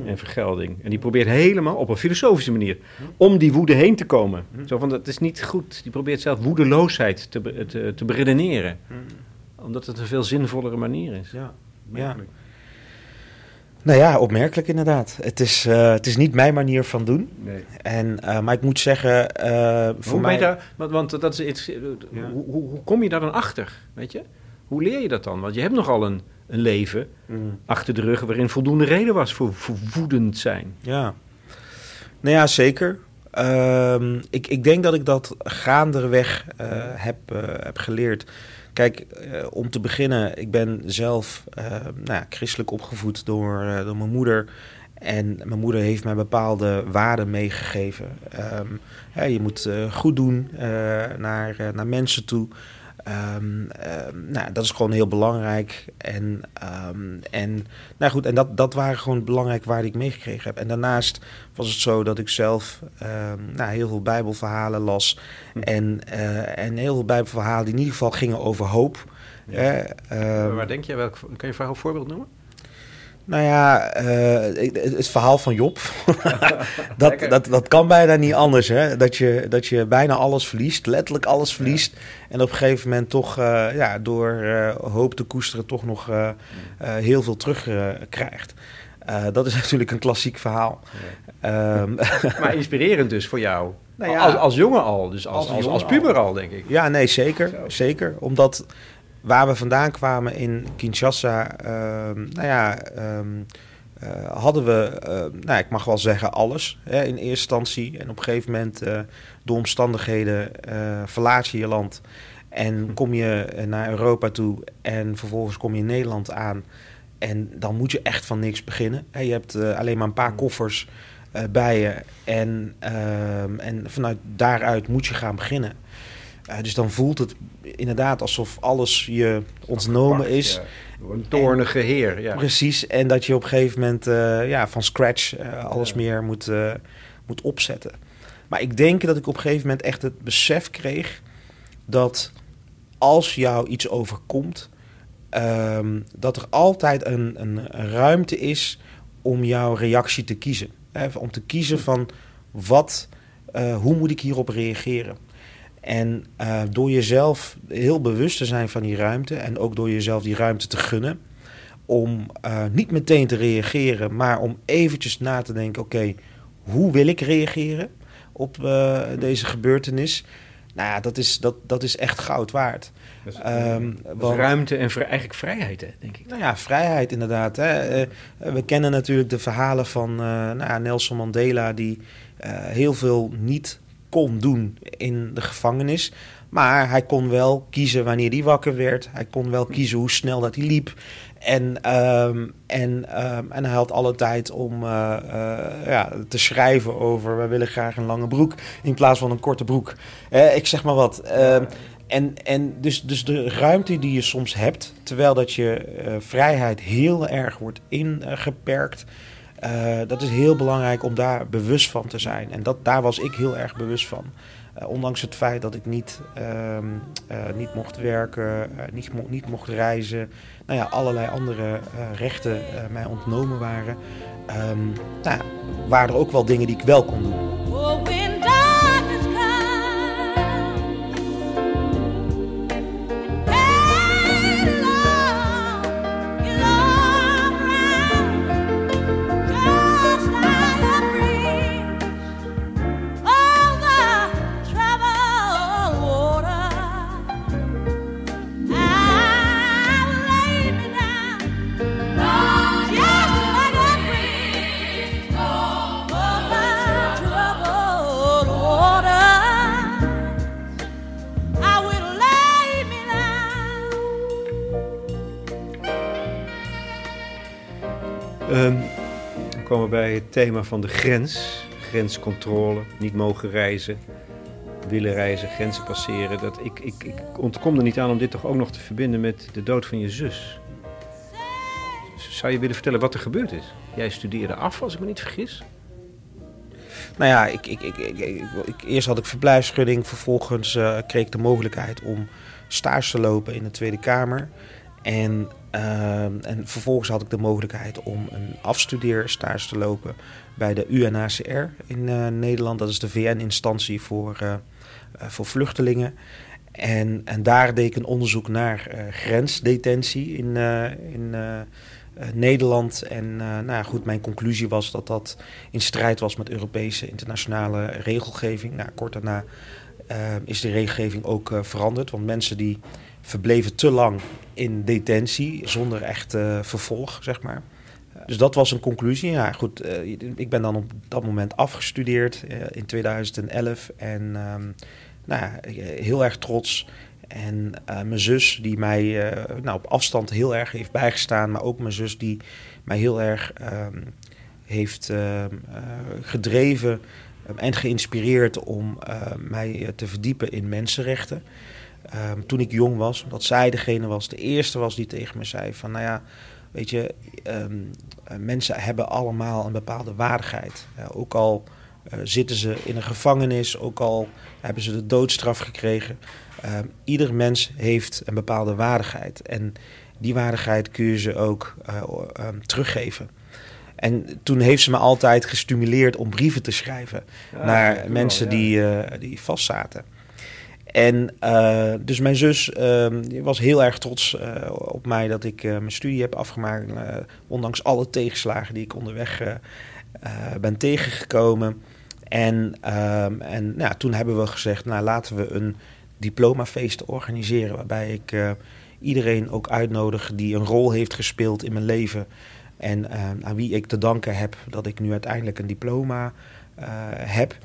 en vergelding. En die probeert helemaal op een filosofische manier om die woede heen te komen. Zo van, dat is niet goed. Die probeert zelf woedeloosheid te, te, te beredeneren. Omdat het een veel zinvollere manier is. Ja, ja. Nou ja, opmerkelijk inderdaad. Het is, eh, het is niet mijn manier van doen. Nee. En, eh, maar ik moet zeggen, eh, voor Hoe mij... daar, want, want dat is iets, Ja. hoe, hoe, hoe kom je daar dan achter? Weet je? Hoe leer je dat dan? Want je hebt nogal een, een leven Mm. achter de rug waarin voldoende reden was voor, voor woedend zijn. Ja, nou ja, zeker. Ehm, ik, ik denk dat ik dat gaandeweg eh, heb, eh, heb geleerd. Kijk, eh, om te beginnen, ik ben zelf nou ja, christelijk opgevoed door, door mijn moeder. En mijn moeder heeft mij bepaalde waarden meegegeven. Ehm, je moet goed doen naar, naar mensen toe. Ehm, ehm, nou, dat is gewoon heel belangrijk. En, ehm, en, nou goed, en dat, dat waren gewoon belangrijk waarden die ik meegekregen heb. En daarnaast was het zo dat ik zelf nou, heel veel Bijbelverhalen las. Hm. En, eh, en heel veel Bijbelverhalen die in ieder geval gingen over hoop. Ja. Hè, Waar denk je? Welk, kan je een voorbeeld noemen? Nou ja, eh, het, verhaal van Job. [laughs] dat, dat, dat kan bijna niet anders. Hè? Dat, je, dat je bijna alles verliest, letterlijk alles verliest. En op een gegeven moment toch eh, ja, door eh, hoop te koesteren toch nog heel veel terugkrijgt. Eh dat is [laughs] natuurlijk een klassiek verhaal. Ehm, [laughs] Maar inspirerend dus voor jou. Nou ja. als, als jongen al, dus als, Als als, puber al, denk ik. Ja, nee, zeker. Zo. Zeker. Omdat waar we vandaan kwamen in Kinshasa, ehm, nou ja, ehm, eh, hadden we, eh, nou, ik mag wel zeggen alles hè, in eerste instantie. En op een gegeven moment, eh, door omstandigheden, eh, verlaat je je land. En kom je naar Europa toe en vervolgens kom je in Nederland aan. En dan moet je echt van niks beginnen. Je hebt alleen maar een paar koffers eh, bij je. En, ehm, en vanuit daaruit moet je gaan beginnen. Eh, dus dan voelt het inderdaad alsof alles je ontnomen is. Ja, Een toornige heer, ja. Precies. En dat je op een gegeven moment eh, ja, van scratch eh, alles Ja. meer moet, moet opzetten. Maar ik denk dat ik op een gegeven moment echt het besef kreeg dat als jou iets overkomt, ehm, dat er altijd een, een, een ruimte is om jouw reactie te kiezen. Hè, om te kiezen van wat, hoe moet ik hierop reageren. En eh, door jezelf heel bewust te zijn van die ruimte en ook door jezelf die ruimte te gunnen, om eh, niet meteen te reageren, maar om eventjes na te denken: oké, hoe wil ik reageren? op deze gebeurtenis. Nou ja, dat is, dat, dat is echt goud waard. Um, ruimte en eigenlijk vrijheid, hè, denk ik. Nou ja, vrijheid inderdaad. Hè. we kennen natuurlijk de verhalen van nou ja, Nelson Mandela, die heel veel niet kon doen in de gevangenis. Maar hij kon wel kiezen wanneer hij wakker werd. Hij kon wel kiezen hoe snel dat hij liep. En, ehm, en, ehm, en hij had alle tijd om uh, ja, te schrijven over... we willen graag een lange broek in plaats van een korte broek. Uh, ik zeg maar wat. Ehm, en en dus, dus de ruimte die je soms hebt... terwijl dat je vrijheid heel erg wordt ingeperkt... dat is heel belangrijk om daar bewust van te zijn. En dat, daar was ik heel erg bewust van. Uh, ondanks het feit dat ik niet, uh, uh, niet mocht werken, niet, niet mocht reizen, nou ja, allerlei andere rechten mij ontnomen waren, um, nou, waren er ook wel dingen die ik wel kon doen. Het thema van de grens. Grenscontrole, niet mogen reizen, willen reizen, grenzen passeren. Dat ik, ik, ik ontkom er niet aan om dit toch ook nog te verbinden met de dood van je zus. Zou je willen vertellen wat er gebeurd is? Jij studeerde af, als ik me niet vergis. Nou ja, ik, ik, ik, ik eerst had ik verblijfsvergunning. Vervolgens uh, kreeg ik de mogelijkheid om stage te lopen in de Tweede Kamer. En Ehm, en vervolgens had ik de mogelijkheid om een afstudeerstage te lopen bij de UNHCR in uh, Nederland. Dat is de VN-instantie voor, uh, voor vluchtelingen. En, en daar deed ik een onderzoek naar grensdetentie in, in Nederland. En nou goed, mijn conclusie was dat dat in strijd was met Europese internationale regelgeving. Nou, kort daarna is de regelgeving ook veranderd. Want mensen die verbleven te lang in detentie zonder echt uh, vervolg, zeg maar. Dus dat was een conclusie. Ja, goed, uh, ik ben dan op dat moment afgestudeerd uh, in 2011 en um, nou ja, heel erg trots. En mijn zus, die mij nou, op afstand heel erg heeft bijgestaan, maar ook mijn zus, die mij heel erg um, heeft uh, gedreven en geïnspireerd om mij te verdiepen in mensenrechten. Um, toen ik jong was, omdat zij degene was, de eerste was die tegen me zei van, nou ja, weet je, um, mensen hebben allemaal een bepaalde waardigheid. Uh, ook al uh, zitten ze in een gevangenis, ook al hebben ze de doodstraf gekregen. Um, ieder mens heeft een bepaalde waardigheid. En die waardigheid kun je ze ook uh, teruggeven. En toen heeft ze me altijd gestimuleerd om brieven te schrijven ja, naar mensen wel, ja. die, die vastzaten. En uh, dus mijn zus uh, was heel erg trots uh, op mij dat ik uh, mijn studie heb afgemaakt. ondanks alle tegenslagen die ik onderweg ben tegengekomen. En, ehm, en nou, toen hebben we gezegd, nou laten we een diplomafeest organiseren. Waarbij ik iedereen ook uitnodig die een rol heeft gespeeld in mijn leven. En aan wie ik te danken heb dat ik nu uiteindelijk een diploma heb.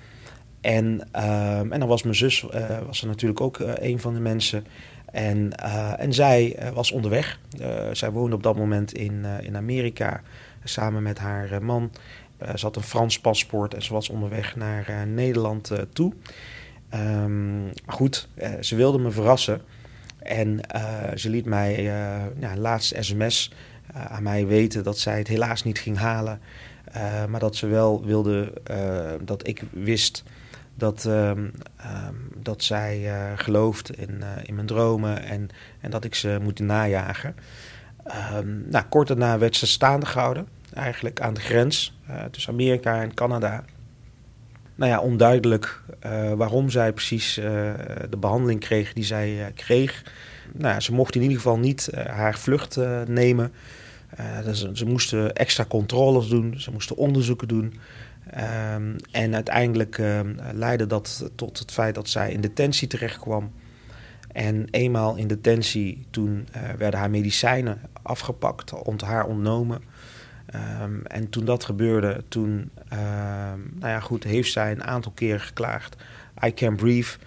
En, uh, en dan was mijn zus uh, was er natuurlijk ook uh, een van de mensen. En, uh, en zij was onderweg. zij woonde op dat moment in, in Amerika samen met haar man. ze had een Frans paspoort en ze was onderweg naar Nederland toe. Um, maar goed, ze wilde me verrassen. En ze liet mij ja, een laatste sms aan mij weten dat zij het helaas niet ging halen. maar dat ze wel wilde dat ik wist dat, um, um, dat zij uh, gelooft in, uh, in mijn dromen en, en dat ik ze moet najagen. Um, nou, kort daarna werd ze staande gehouden, eigenlijk aan de grens uh, tussen Amerika en Canada. Nou ja, onduidelijk waarom zij precies de behandeling kreeg die zij kreeg. Nou ja, ze mocht in ieder geval niet haar vlucht nemen. Dus, ze moesten extra controles doen, ze moesten onderzoeken doen. Ehm, en uiteindelijk ehm, leidde dat tot het feit dat zij in detentie terechtkwam. En eenmaal in detentie, toen eh, werden haar medicijnen afgepakt, ont haar ontnomen. Ehm, en toen dat gebeurde, toen nou ja, goed, heeft zij een aantal keer geklaagd. I can breathe.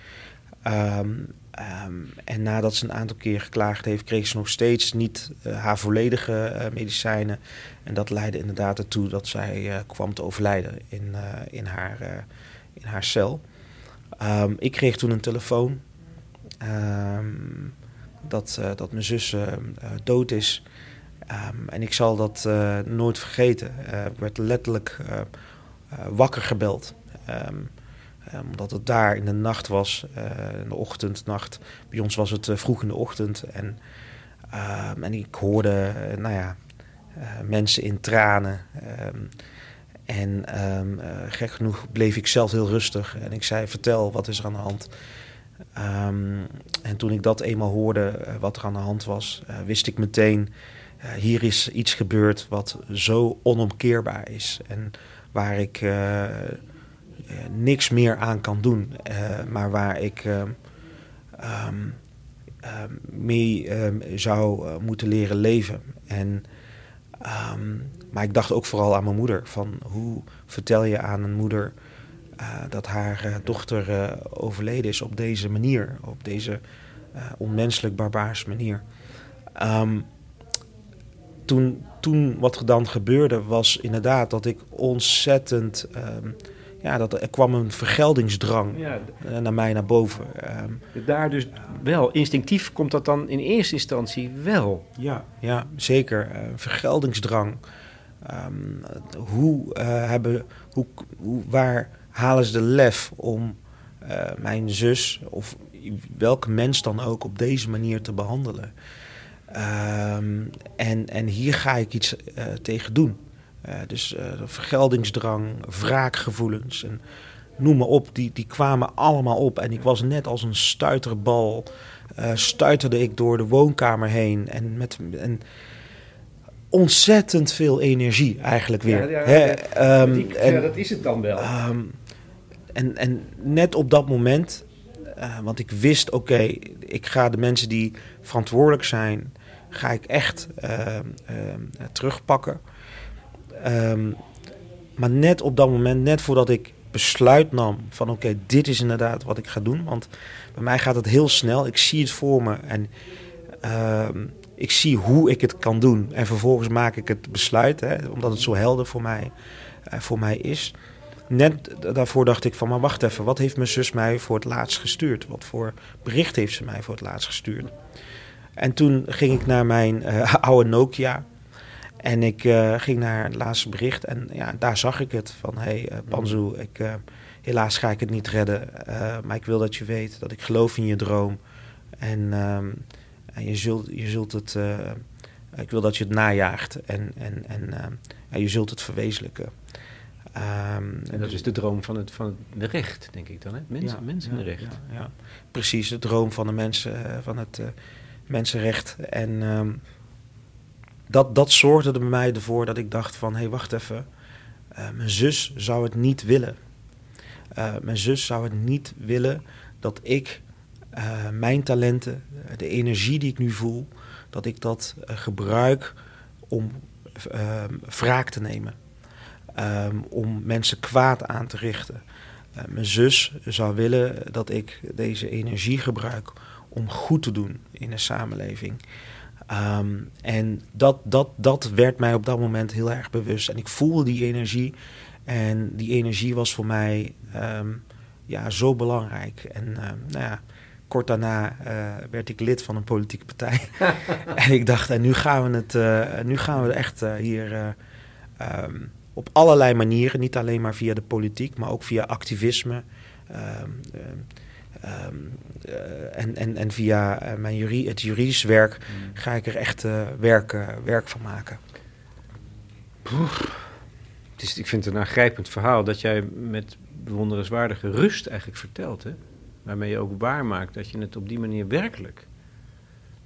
En nadat ze een aantal keer geklaagd heeft, kreeg ze nog steeds niet uh, haar volledige uh, medicijnen. En dat leidde inderdaad ertoe dat zij uh, kwam te overlijden in, in, haar, in haar cel. Um, ik kreeg toen een telefoon um, dat, dat mijn zus dood is. En ik zal dat nooit vergeten. ik werd letterlijk wakker gebeld omdat het daar in de nacht was, in de ochtend, nacht. Bij ons was het vroeg in de ochtend. En, en ik hoorde, nou ja, mensen in tranen. Um, en gek genoeg bleef ik zelf heel rustig. En ik zei, vertel, wat is er aan de hand? Um, en toen ik dat eenmaal hoorde, wat er aan de hand was, wist ik meteen... hier is iets gebeurd wat zo onomkeerbaar is. En waar ik niks meer aan kan doen. maar waar ik mee zou moeten leren leven. En... Maar ik dacht ook vooral aan mijn moeder. Van hoe vertel je aan een moeder dat haar dochter overleden is op deze manier. Op deze onmenselijk barbaarse manier. Toen, toen wat er dan gebeurde was inderdaad dat ik ontzettend... ja, dat, er kwam een vergeldingsdrang ja, naar mij naar boven. Um, Daar dus wel, instinctief komt dat dan in eerste instantie wel. Ja, ja zeker. Uh, vergeldingsdrang. Um, hoe, uh, hebben, hoe, hoe, waar halen ze de lef om uh, mijn zus of welke mens dan ook op deze manier te behandelen? Um, en, en hier ga ik iets tegen doen. Uh, dus uh, vergeldingsdrang, wraakgevoelens en noem maar op, die, die kwamen allemaal op. En ik was net als een stuiterbal, uh, stuiterde ik door de woonkamer heen. En met en ontzettend veel energie eigenlijk weer. Ja, ja, ja, um, die, en, ja dat is het dan wel. Um, en, en net op dat moment, want ik wist, oké, okay, ik ga de mensen die verantwoordelijk zijn, ga ik echt ehm, terugpakken. Um, maar net op dat moment, net voordat ik besluit nam van oké, dit is inderdaad wat ik ga doen. Want bij mij gaat het heel snel. Ik zie het voor me en um, ik zie hoe ik het kan doen. En vervolgens maak ik het besluit, hè, omdat het zo helder voor mij, uh, voor mij is. Net daarvoor dacht ik van, maar wacht even, wat heeft mijn zus mij voor het laatst gestuurd? Wat voor bericht heeft ze mij voor het laatst gestuurd? En toen ging ik naar mijn uh, [laughs] oude Nokia. En ik uh, ging naar het laatste bericht en ja, daar zag ik het. Van, hé hey, uh, Banzu, ik, uh, helaas ga ik het niet redden. maar ik wil dat je weet dat ik geloof in je droom. En, um, en je, zult, je zult het... ik wil dat je het najaagt en, en, en ja, je zult het verwezenlijken. Um, en dat is de droom van het, van het recht, denk ik dan, hè? Mensen, ja, mensenrecht. Ja, ja, precies, de droom van, de mensen, van het mensenrecht. En... Um, dat, dat zorgde er bij mij ervoor dat ik dacht van... hé, hey, wacht even, uh, mijn zus zou het niet willen. Uh, mijn zus zou het niet willen dat ik uh, mijn talenten, de energie die ik nu voel... dat ik dat gebruik om wraak te nemen. Um, om mensen kwaad aan te richten. mijn zus zou willen dat ik deze energie gebruik om goed te doen in de samenleving. Um, en dat, dat, dat werd mij op dat moment heel erg bewust. En ik voelde die energie. En die energie was voor mij um, ja, zo belangrijk. En uh, nou ja, kort daarna uh, werd ik lid van een politieke partij. [laughs] [laughs] en ik dacht, en nu gaan we het, uh, nu gaan we echt hier um, op allerlei manieren, niet alleen maar via de politiek, maar ook via activisme. Um, uh, en, en, en via uh, mijn jurie, het juridisch werk mm. ga ik er echt uh, werk, werk van maken. Het is, ik vind het een aangrijpend verhaal dat jij met bewonderenswaardige rust eigenlijk vertelt. Hè? Waarmee je ook waarmaakt dat je het op die manier werkelijk...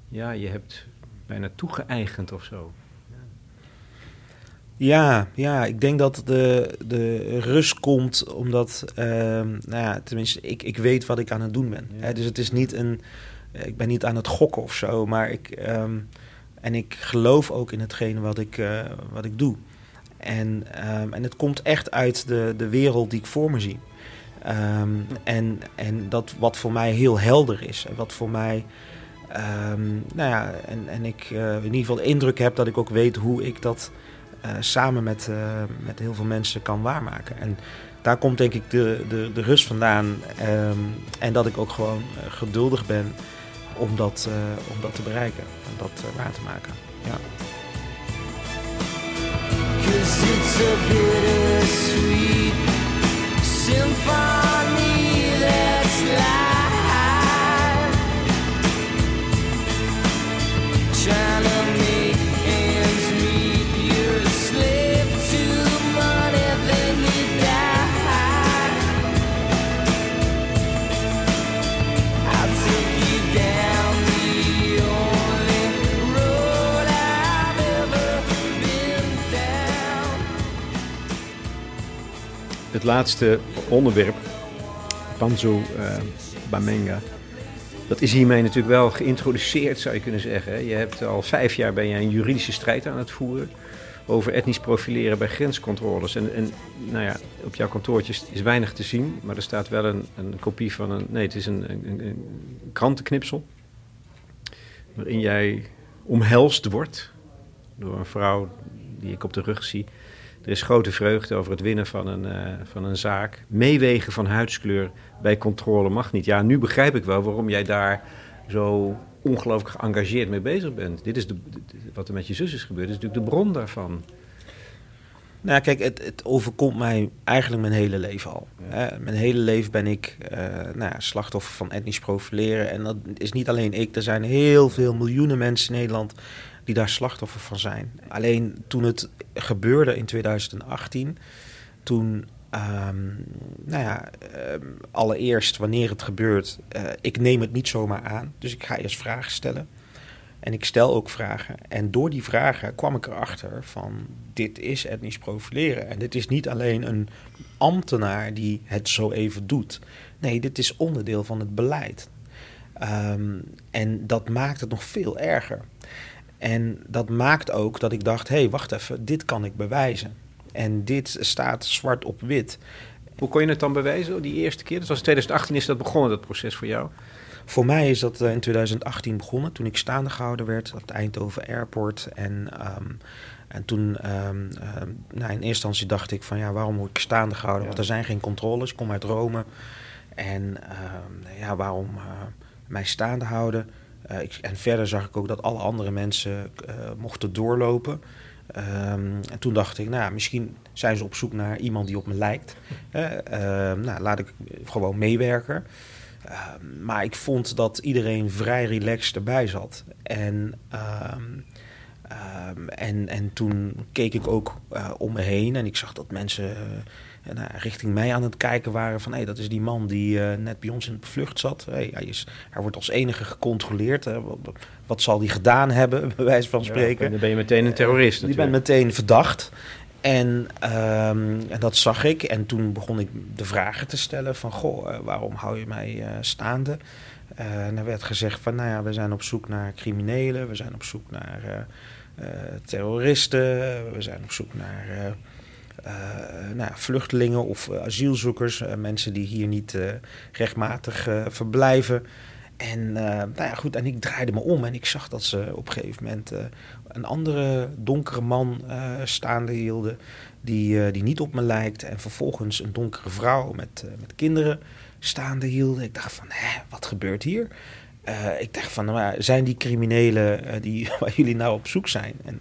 Ja, je hebt bijna toegeëigend of zo. Ja, ja, ik denk dat de, de rust komt omdat, ehm, nou ja, tenminste, ik, ik weet wat ik aan het doen ben. Ja. Hè, dus het is niet een, ik ben niet aan het gokken of zo, maar ik, ehm, en ik geloof ook in hetgene wat ik, eh, wat ik doe. En, ehm, en het komt echt uit de, de wereld die ik voor me zie. En, en dat wat voor mij heel helder is. En wat voor mij. nou ja, en, en ik eh, in ieder geval de indruk heb dat ik ook weet hoe ik dat eh, samen met, eh, met heel veel mensen kan waarmaken. En daar komt denk ik de, de, de rust vandaan. ehm, en dat ik ook gewoon eh, geduldig ben om dat, eh, om dat te bereiken. Om dat eh, waar te maken. Ja. Laatste onderwerp, Panzo eh, Bamenga. Dat is hiermee natuurlijk wel geïntroduceerd, zou je kunnen zeggen. Je hebt al vijf jaar ben je een juridische strijd aan het voeren over etnisch profileren bij grenscontroles. En, en nou ja, op jouw kantoortje is weinig te zien, maar er staat wel een, een kopie van een. Nee, het is een, een- een krantenknipsel. Waarin jij omhelst wordt door een vrouw die ik op de rug zie. Er is grote vreugde over het winnen van een, eh, van een zaak. Meewegen van huidskleur bij controle mag niet. Ja, nu begrijp ik wel waarom jij daar zo ongelooflijk geëngageerd mee bezig bent. Dit is de, wat er met je zus is gebeurd. Is natuurlijk de bron daarvan. Nou, kijk, het, het overkomt mij eigenlijk mijn hele leven al. Hè. Mijn hele leven ben ik eh, nou ja, slachtoffer van etnisch profileren. En dat is niet alleen ik. Er zijn heel veel miljoenen mensen in Nederland die daar slachtoffer van zijn. Alleen toen het gebeurde in 2018, toen, ehm, nou ja, ehm, allereerst wanneer het gebeurt, eh, ik neem het niet zomaar aan. Dus ik ga eerst vragen stellen. En ik stel ook vragen. En door die vragen kwam ik erachter van dit is etnisch profileren. En dit is niet alleen een ambtenaar die het zo even doet. Nee, dit is onderdeel van het beleid. Ehm, en dat maakt het nog veel erger. En dat maakt ook dat ik dacht, hé, hey, wacht even, dit kan ik bewijzen. En dit staat zwart op wit. Hoe kon je het dan bewijzen die eerste keer? Dat was in 2018 is dat begonnen, dat proces voor jou. Voor mij is dat eh, in 2018 begonnen, toen ik staande gehouden werd op het Eindhoven Airport. En, ehm, en toen, ehm, ehm, nou, in eerste instantie dacht ik van ja, waarom word ik staande gehouden? Want er zijn geen controles, ik kom uit Rome. En ja, waarom eh, mij staande houden? Eh, en verder zag ik ook dat alle andere mensen eh, mochten doorlopen. Ehm, en toen dacht ik, nou, misschien zijn ze op zoek naar iemand die op me lijkt. Ehm, nou, laat ik gewoon meewerken. Ehm, maar ik vond dat iedereen vrij relaxed erbij zat. En, en, en toen keek ik ook eh, om me heen en ik zag dat mensen eh, nou, richting mij aan het kijken waren van... hé, hey, dat is die man die eh, net bij ons in de vlucht zat. Hey, hij, is, hij wordt als enige gecontroleerd. Hè. Wat, wat zal hij gedaan hebben, [laughs] bij wijze van spreken? Ja, dan ben je meteen een terrorist Je bent meteen verdacht. En, ehm, en dat zag ik. En toen begon ik de vragen te stellen van... Goh, eh, waarom hou je mij eh, staande? Eh, en er werd gezegd van... Nou ja, we zijn op zoek naar criminelen. We zijn op zoek naar eh, eh, terroristen. We zijn op zoek naar... eh, nou vluchtelingen of eh, asielzoekers, eh, mensen die hier niet rechtmatig verblijven. En, nou ja, goed, en ik draaide me om en ik zag dat ze op een gegeven moment een andere donkere man staande hielden. Die, die niet op me lijkt. En vervolgens een donkere vrouw met, met kinderen staande hielden. Ik dacht van, hè, wat gebeurt hier? Ik dacht van, nou, zijn die criminelen die, [laughs] waar jullie nou op zoek zijn? En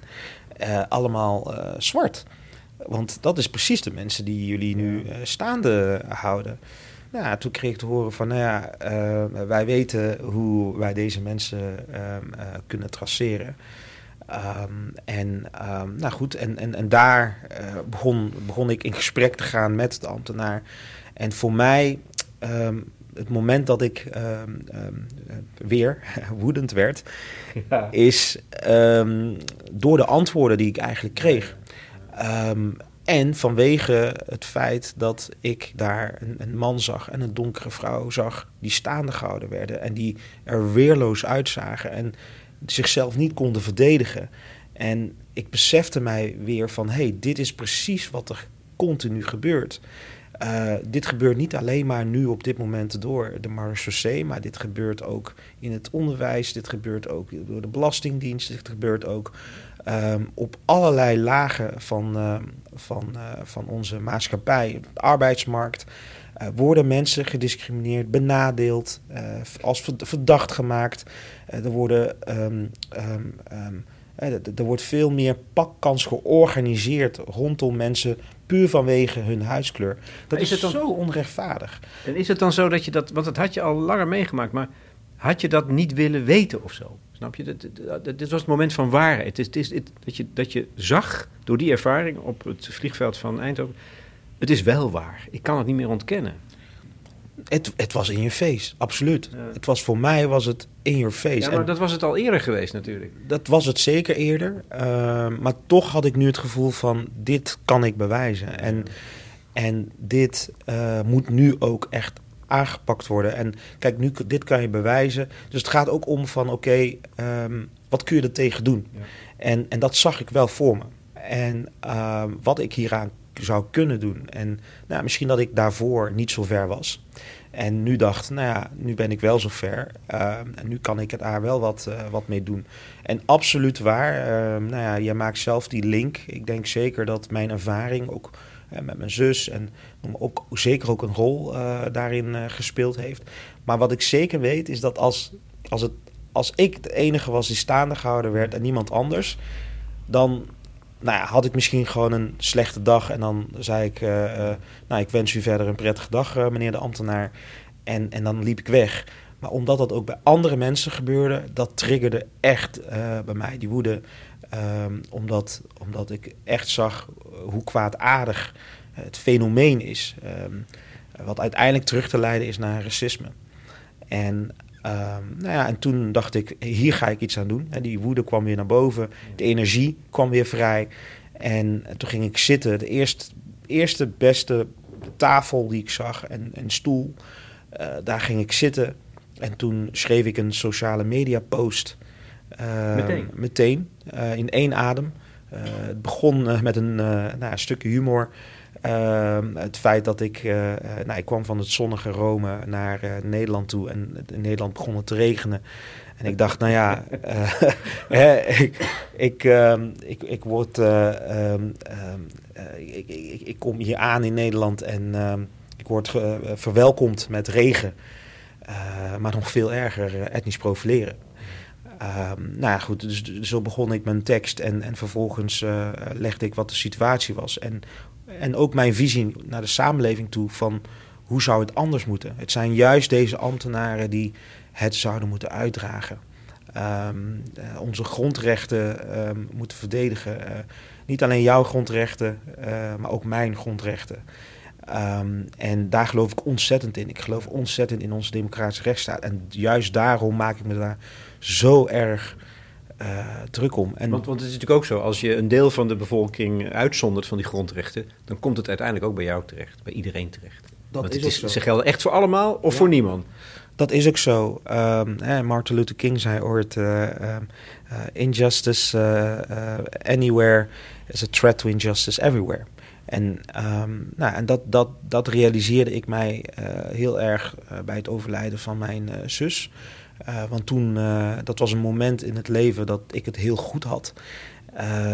allemaal zwart. Want dat is precies de mensen die jullie nu eh, staande houden. Nou, ja, toen kreeg ik te horen van, nou ja, eh, wij weten hoe wij deze mensen ehm, eh, kunnen traceren. Ehm, en ehm, nou goed, en, en, en daar begon, begon ik in gesprek te gaan met de ambtenaar. En voor mij, het moment dat ik weer [laughs] woedend werd, Ja. is door de antwoorden die ik eigenlijk kreeg. Ehm, en vanwege het feit dat ik daar een, man zag en een donkere vrouw zag die staande gehouden werden en die er weerloos uitzagen en zichzelf niet konden verdedigen. En ik besefte mij weer van hé, hey, dit is precies wat er continu gebeurt. Uh, dit gebeurt niet alleen maar nu op dit moment door de marechaussee, maar dit gebeurt ook in het onderwijs, dit gebeurt ook door de Belastingdienst, dit gebeurt ook um, op allerlei lagen van, uh, van, uh, van onze maatschappij, de arbeidsmarkt. Uh, worden mensen gediscrimineerd, benadeeld, als verdacht gemaakt. er, worden, um, um, er wordt veel meer pakkans georganiseerd rondom mensen puur vanwege hun huidskleur. Dat is, is het dan, zo onrechtvaardig. En is het dan zo dat je dat, want dat had je al langer meegemaakt, maar had je dat niet willen weten of zo? Snap je? Dit was het moment van waarheid. Het is, het, dat, je, dat je zag door die ervaring op het vliegveld van Eindhoven. Het is wel waar. Ik kan het niet meer ontkennen. Het, het was in je face, absoluut. Ja. Het was voor mij was het in your face. Ja, maar en dat was het al eerder geweest natuurlijk. Dat was het zeker eerder. Uh, maar toch had ik nu het gevoel van dit kan ik bewijzen. En, en dit uh, moet nu ook echt aangepakt worden. En kijk, nu, dit kan je bewijzen. Dus het gaat ook om van, oké, okay, um, wat kun je er tegen doen? Ja. En, en dat zag ik wel voor me. En uh, wat ik hieraan zou kunnen doen. En nou, misschien dat ik daarvoor niet zo ver was. En nu dacht, nou ja, nu ben ik wel zo ver. Uh, en nu kan ik het daar wel wat, uh, wat mee doen. En absoluut waar. Nou ja, je maakt zelf die link. Ik denk zeker dat mijn ervaring ook met mijn zus en ook, zeker ook een rol uh, daarin uh, gespeeld heeft. Maar wat ik zeker weet is dat als, als, het, als ik de enige was die staande gehouden werd en niemand anders, dan nou ja, had ik misschien gewoon een slechte dag en dan zei ik, uh, nou ik wens u verder een prettige dag meneer de ambtenaar en, en dan liep ik weg. Maar omdat dat ook bij andere mensen gebeurde, dat triggerde echt bij mij die woede. Um, omdat, omdat ik echt zag hoe kwaadaardig het fenomeen is. Um, wat uiteindelijk terug te leiden is naar racisme. En, um, nou ja, en toen dacht ik, hier ga ik iets aan doen. Die woede kwam weer naar boven, de energie kwam weer vrij. En toen ging ik zitten, de eerste, eerste beste tafel die ik zag en een stoel. Uh, daar ging ik zitten. En toen schreef ik een sociale media post. Uh, meteen? Meteen, uh, in één adem. Uh, het begon met een, nou, een stukje humor. het feit dat ik, nou, ik kwam van het zonnige Rome naar Nederland toe en in Nederland begon het te regenen. En ik dacht, nou ja, [laughs] hè, ik, ik, ik, ik, word, ik, ik, ik, kom hier aan in Nederland en ik word verwelkomd met regen. maar nog veel erger, etnisch profileren. Um, nou goed, dus, zo begon ik mijn tekst en, en vervolgens uh, legde ik wat de situatie was. En, en ook mijn visie naar de samenleving toe van hoe zou het anders moeten. Het zijn juist deze ambtenaren die het zouden moeten uitdragen. Um, uh, onze grondrechten um, moeten verdedigen. Uh, niet alleen jouw grondrechten, maar ook mijn grondrechten. Um, en daar geloof ik ontzettend in. Ik geloof ontzettend in onze democratische rechtsstaat. En juist daarom maak ik me daar zo erg uh, druk om. En want, want het is natuurlijk ook zo, als je een deel van de bevolking uitzondert van die grondrechten, dan komt het uiteindelijk ook bij jou terecht, bij iedereen terecht. Dat want is het is, Ze gelden echt voor allemaal of ja. voor niemand. Dat is ook zo. Um, eh, Martin Luther King zei ooit: uh, uh, injustice anywhere is a threat to injustice everywhere. En, um, nou, en dat, dat, dat realiseerde ik mij heel erg bij het overlijden van mijn zus. Uh, want toen, dat was een moment in het leven dat ik het heel goed had.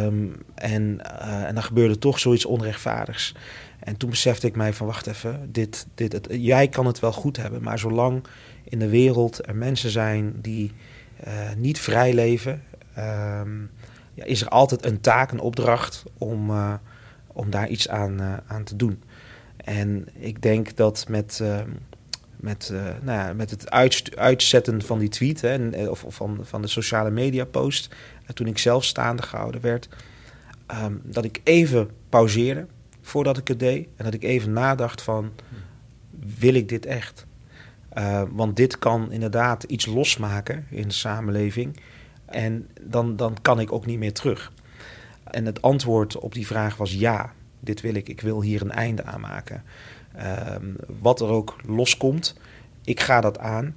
Um, en, en dan gebeurde toch zoiets onrechtvaardigs. En toen besefte ik mij van, wacht even, dit, dit, jij kan het wel goed hebben, maar zolang in de wereld er mensen zijn die niet vrij leven, um, ja, is er altijd een taak, een opdracht om, om daar iets aan, aan te doen. En ik denk dat met met, uh, nou ja, met het uitzetten van die tweet hè, en, eh, of, van, van de sociale media post, toen ik zelf staande gehouden werd, um, dat ik even pauzeerde voordat ik het deed en dat ik even nadacht van, wil ik dit echt? Want dit kan inderdaad iets losmaken in de samenleving en dan, dan kan ik ook niet meer terug. En het antwoord op die vraag was ja, dit wil ik. Ik wil hier een einde aan maken. Ehm, wat er ook loskomt, ik ga dat aan.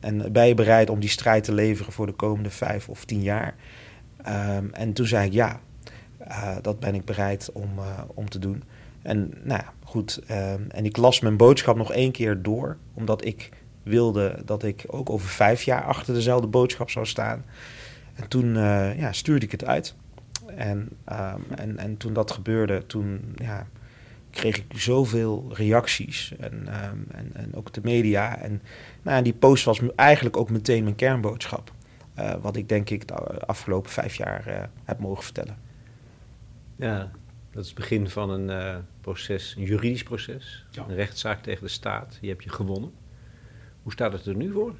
En ben je bereid om die strijd te leveren voor de komende vijf of tien jaar? Ehm, en toen zei ik ja, eh, dat ben ik bereid om, eh, om te doen. En nou ja, goed. ehm, en ik las mijn boodschap nog één keer door, omdat ik wilde dat ik ook over vijf jaar achter dezelfde boodschap zou staan. En toen eh, ja, stuurde ik het uit. En, ehm, en, en toen dat gebeurde, toen ja, kreeg ik zoveel reacties. En, ehm, en, en ook de media. En nou, die post was eigenlijk ook meteen mijn kernboodschap. Eh, wat ik denk ik de afgelopen vijf jaar eh, heb mogen vertellen. Ja, dat is het begin van een eh, proces, een juridisch proces. Ja. Een rechtszaak tegen de staat. Die heb je gewonnen. Hoe staat het er nu voor?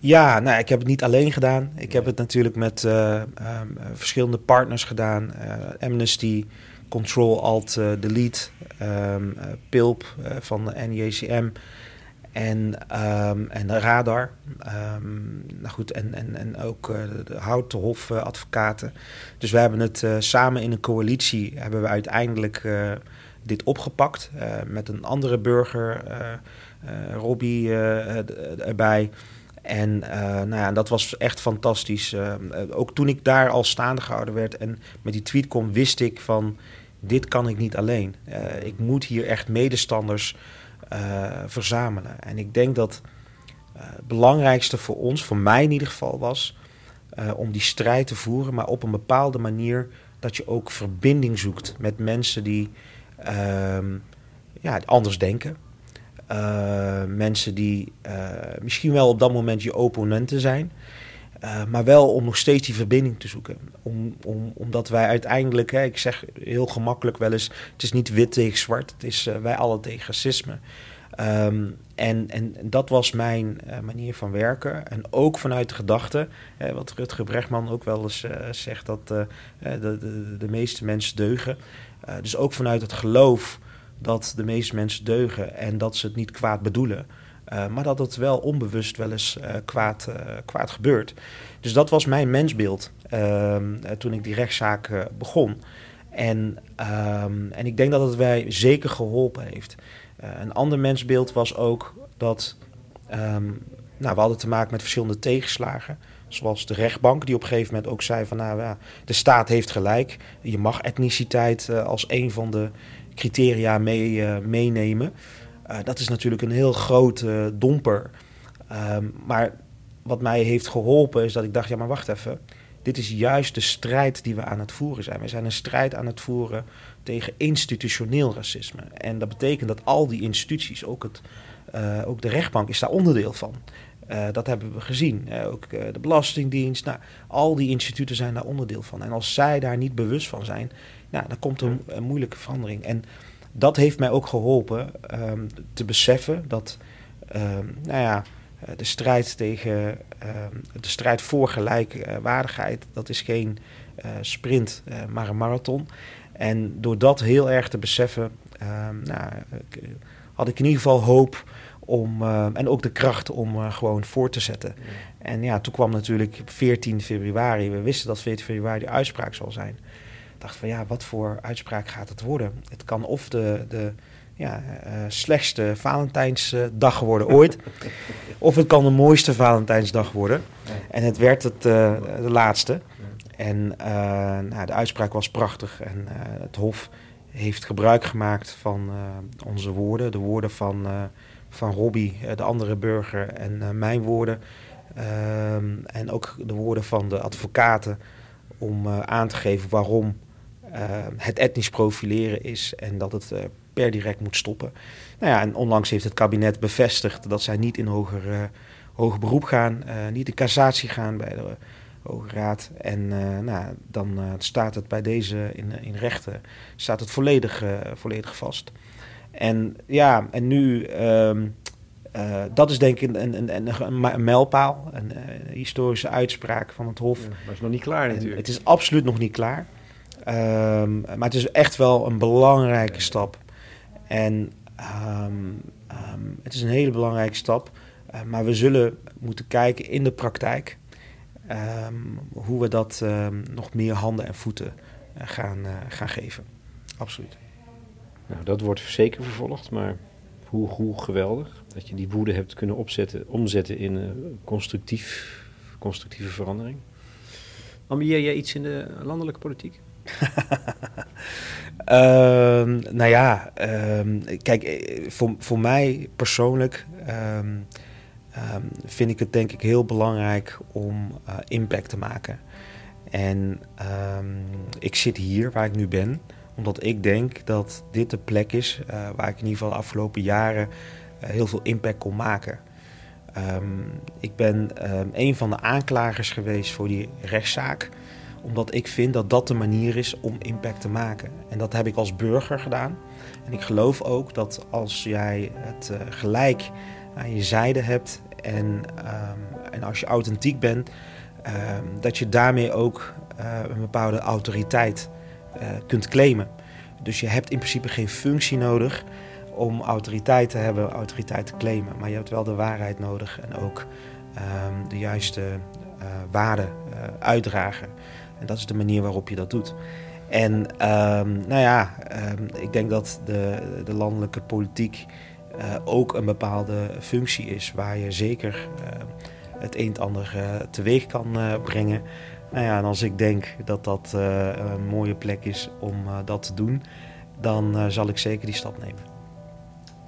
Ja, nou, ik heb het niet alleen gedaan. Ik heb het natuurlijk met eh, ehm, eh, verschillende partners gedaan. Eh, Amnesty, Control Alt eh, Delete, ehm, eh, PILP van de NJCM en, ehm, en Radar. Nou goed, en, en, en ook de, Houtenhof advocaten. Dus we hebben het samen in een coalitie hebben we uiteindelijk dit opgepakt met een andere burger, Robbie, erbij. En eh, nou ja, dat was echt fantastisch. Eh, eh, ook toen ik daar al staande gehouden werd en met die tweet kwam, wist ik van dit kan ik niet alleen. Ik moet hier echt medestanders verzamelen. En ik denk dat het belangrijkste voor ons, voor mij in ieder geval, was om die strijd te voeren, maar op een bepaalde manier dat je ook verbinding zoekt met mensen die ehm, ja, anders denken. Eh, mensen die eh, misschien wel op dat moment je opponenten zijn. eh, maar wel om nog steeds die verbinding te zoeken. Om, om, omdat wij uiteindelijk, hè, ik zeg heel gemakkelijk wel eens: het is niet wit tegen zwart, het is wij alle tegen racisme. Ehm, en, en dat was mijn manier van werken. En ook vanuit de gedachte, eh, wat Rutger Brechtman ook wel eens zegt, dat de, meeste mensen deugen. Dus ook vanuit het geloof dat de meeste mensen deugen en dat ze het niet kwaad bedoelen. Eh, maar dat het wel onbewust wel eens eh, kwaad, eh, kwaad gebeurt. Dus dat was mijn mensbeeld ehm, eh, toen ik die rechtszaak begon. En, ehm, en ik denk dat het mij zeker geholpen heeft. Een ander mensbeeld was ook dat. ehm, nou, we hadden te maken met verschillende tegenslagen. Zoals de rechtbank, die op een gegeven moment ook zei: van nou ja, de staat heeft gelijk. Je mag etniciteit als een van de criteria mee, eh, meenemen. Eh, dat is natuurlijk een heel grote domper. Ehm, maar wat mij heeft geholpen is dat ik dacht: ja, maar wacht even. Dit is juist de strijd die we aan het voeren zijn. We zijn een strijd aan het voeren tegen institutioneel racisme. En dat betekent dat al die instituties, ook, het, eh, ook de rechtbank, is daar onderdeel van. Eh, dat hebben we gezien. Eh, ook eh, de Belastingdienst. Nou, al die instituten zijn daar onderdeel van. En als zij daar niet bewust van zijn, nou, dan komt er een, een moeilijke verandering. En dat heeft mij ook geholpen ehm, te beseffen dat ehm, nou ja, eh, de strijd tegen ehm, de strijd voor gelijkwaardigheid, dat is geen eh, sprint, eh, maar een marathon. En door dat heel erg te beseffen, nou, eh, had ik in ieder geval hoop om, eh, en ook de kracht om eh, gewoon voor te zetten. En ja, toen kwam natuurlijk 14 februari. We wisten dat 14 februari de uitspraak zal zijn. Ik dacht van ja, wat voor uitspraak gaat het worden? Het kan of de, de ja, eh, slechtste Valentijnsdag worden ooit, [laughs] of het kan de mooiste Valentijnsdag worden. En het werd het, eh, de laatste. En eh, nou, de uitspraak was prachtig. En het Hof heeft gebruik gemaakt van onze woorden. De woorden van, van Robbie, de andere burger, en mijn woorden. Ehm, en ook de woorden van de advocaten om aan te geven waarom het etnisch profileren is en dat het eh, per direct moet stoppen. Nou ja, en onlangs heeft het kabinet bevestigd dat zij niet in hoger, eh, hoger beroep gaan, eh, niet in cassatie gaan bij de Hoge Raad. En nou, dan staat het bij deze in, in rechten staat het volledig, volledig vast. En ja, en nu, ehm, eh, dat is denk ik een, een, een, een, mijlpaal, een, historische uitspraak van het Hof. Ja, maar is nog niet klaar En natuurlijk. het is absoluut nog niet klaar. Ehm, maar het is echt wel een belangrijke stap. En ehm, ehm, het is een hele belangrijke stap. Eh, maar we zullen moeten kijken in de praktijk hoe we dat nog meer handen en voeten gaan, eh, gaan geven. Absoluut. Nou, dat wordt zeker vervolgd, maar hoe, hoe geweldig dat je die woede hebt kunnen opzetten, omzetten in eh, constructief, constructieve verandering. Ambieer jij iets in de landelijke politiek? [laughs] Ehm, nou ja, ehm, kijk, eh, voor, voor mij persoonlijk ehm, vind ik het denk ik heel belangrijk om eh, impact te maken. En ik zit hier waar ik nu ben, omdat ik denk dat dit de plek is eh, waar ik in ieder geval de afgelopen jaren heel veel impact kon maken. Ik ben een van de aanklagers geweest voor die rechtszaak omdat ik vind dat dat de manier is om impact te maken. En dat heb ik als burger gedaan. En ik geloof ook dat als jij het eh, gelijk aan je zijde hebt en, ehm, en als je authentiek bent, ehm, dat je daarmee ook eh, een bepaalde autoriteit eh, kunt claimen. Dus je hebt in principe geen functie nodig om autoriteit te hebben, autoriteit te claimen. Maar je hebt wel de waarheid nodig en ook ehm, de juiste eh, waarden uitdragen. En dat is de manier waarop je dat doet. En ehm, nou ja, ehm, ik denk dat de, de landelijke politiek eh, ook een bepaalde functie is waar je zeker eh, het een en ander eh, teweeg kan brengen. Nou ja, en als ik denk dat dat een mooie plek is om dat te doen, dan zal ik zeker die stap nemen.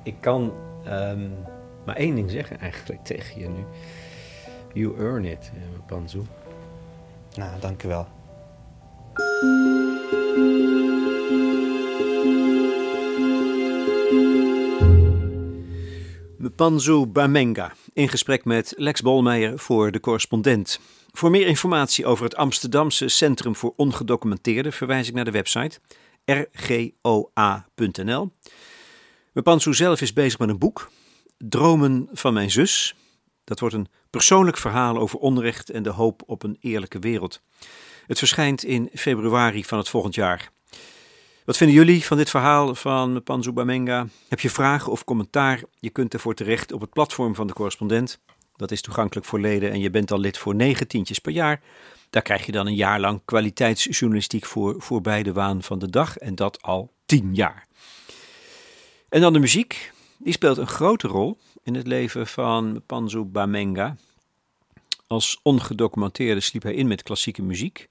Ik kan ehm, maar één ding zeggen eigenlijk [laughs] tegen je nu. You earn it, Panzu. Nou, dank u wel. Mpanzu Bamenga in gesprek met Lex Bolmeijer voor de correspondent. Voor meer informatie over het Amsterdamse Centrum voor Ongedocumenteerden verwijs ik naar de website rgoa.nl. Mpanzu zelf is bezig met een boek, Dromen van mijn zus. Dat wordt een persoonlijk verhaal over onrecht en de hoop op een eerlijke wereld. Het verschijnt in februari van het volgend jaar. Wat vinden jullie van dit verhaal van Panzu Bamenga? Heb je vragen of commentaar? Je kunt ervoor terecht op het platform van de correspondent. Dat is toegankelijk voor leden en je bent al lid voor negen tientjes per jaar. Daar krijg je dan een jaar lang kwaliteitsjournalistiek voor voorbij de waan van de dag en dat al tien jaar. En dan de muziek. Die speelt een grote rol in het leven van Panzu Bamenga. Als ongedocumenteerde sliep hij in met klassieke muziek.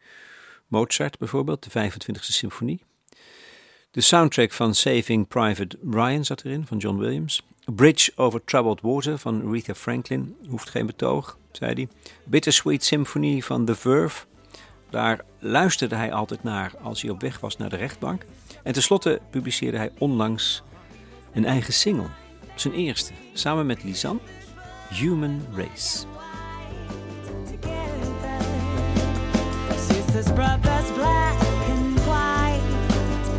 Mozart bijvoorbeeld, de 25e symfonie. De soundtrack van Saving Private Ryan zat erin, van John Williams. Bridge Over Troubled Water van Aretha Franklin, hoeft geen betoog, zei hij. Bittersweet Symphony van The Verve, daar luisterde hij altijd naar als hij op weg was naar de rechtbank. En tenslotte publiceerde hij onlangs een eigen single, zijn eerste, samen met Lisanne, Human Race. sisters, brothers, black and white,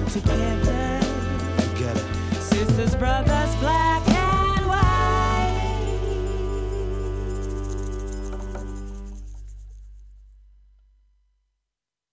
together. Together. Sisters, brothers,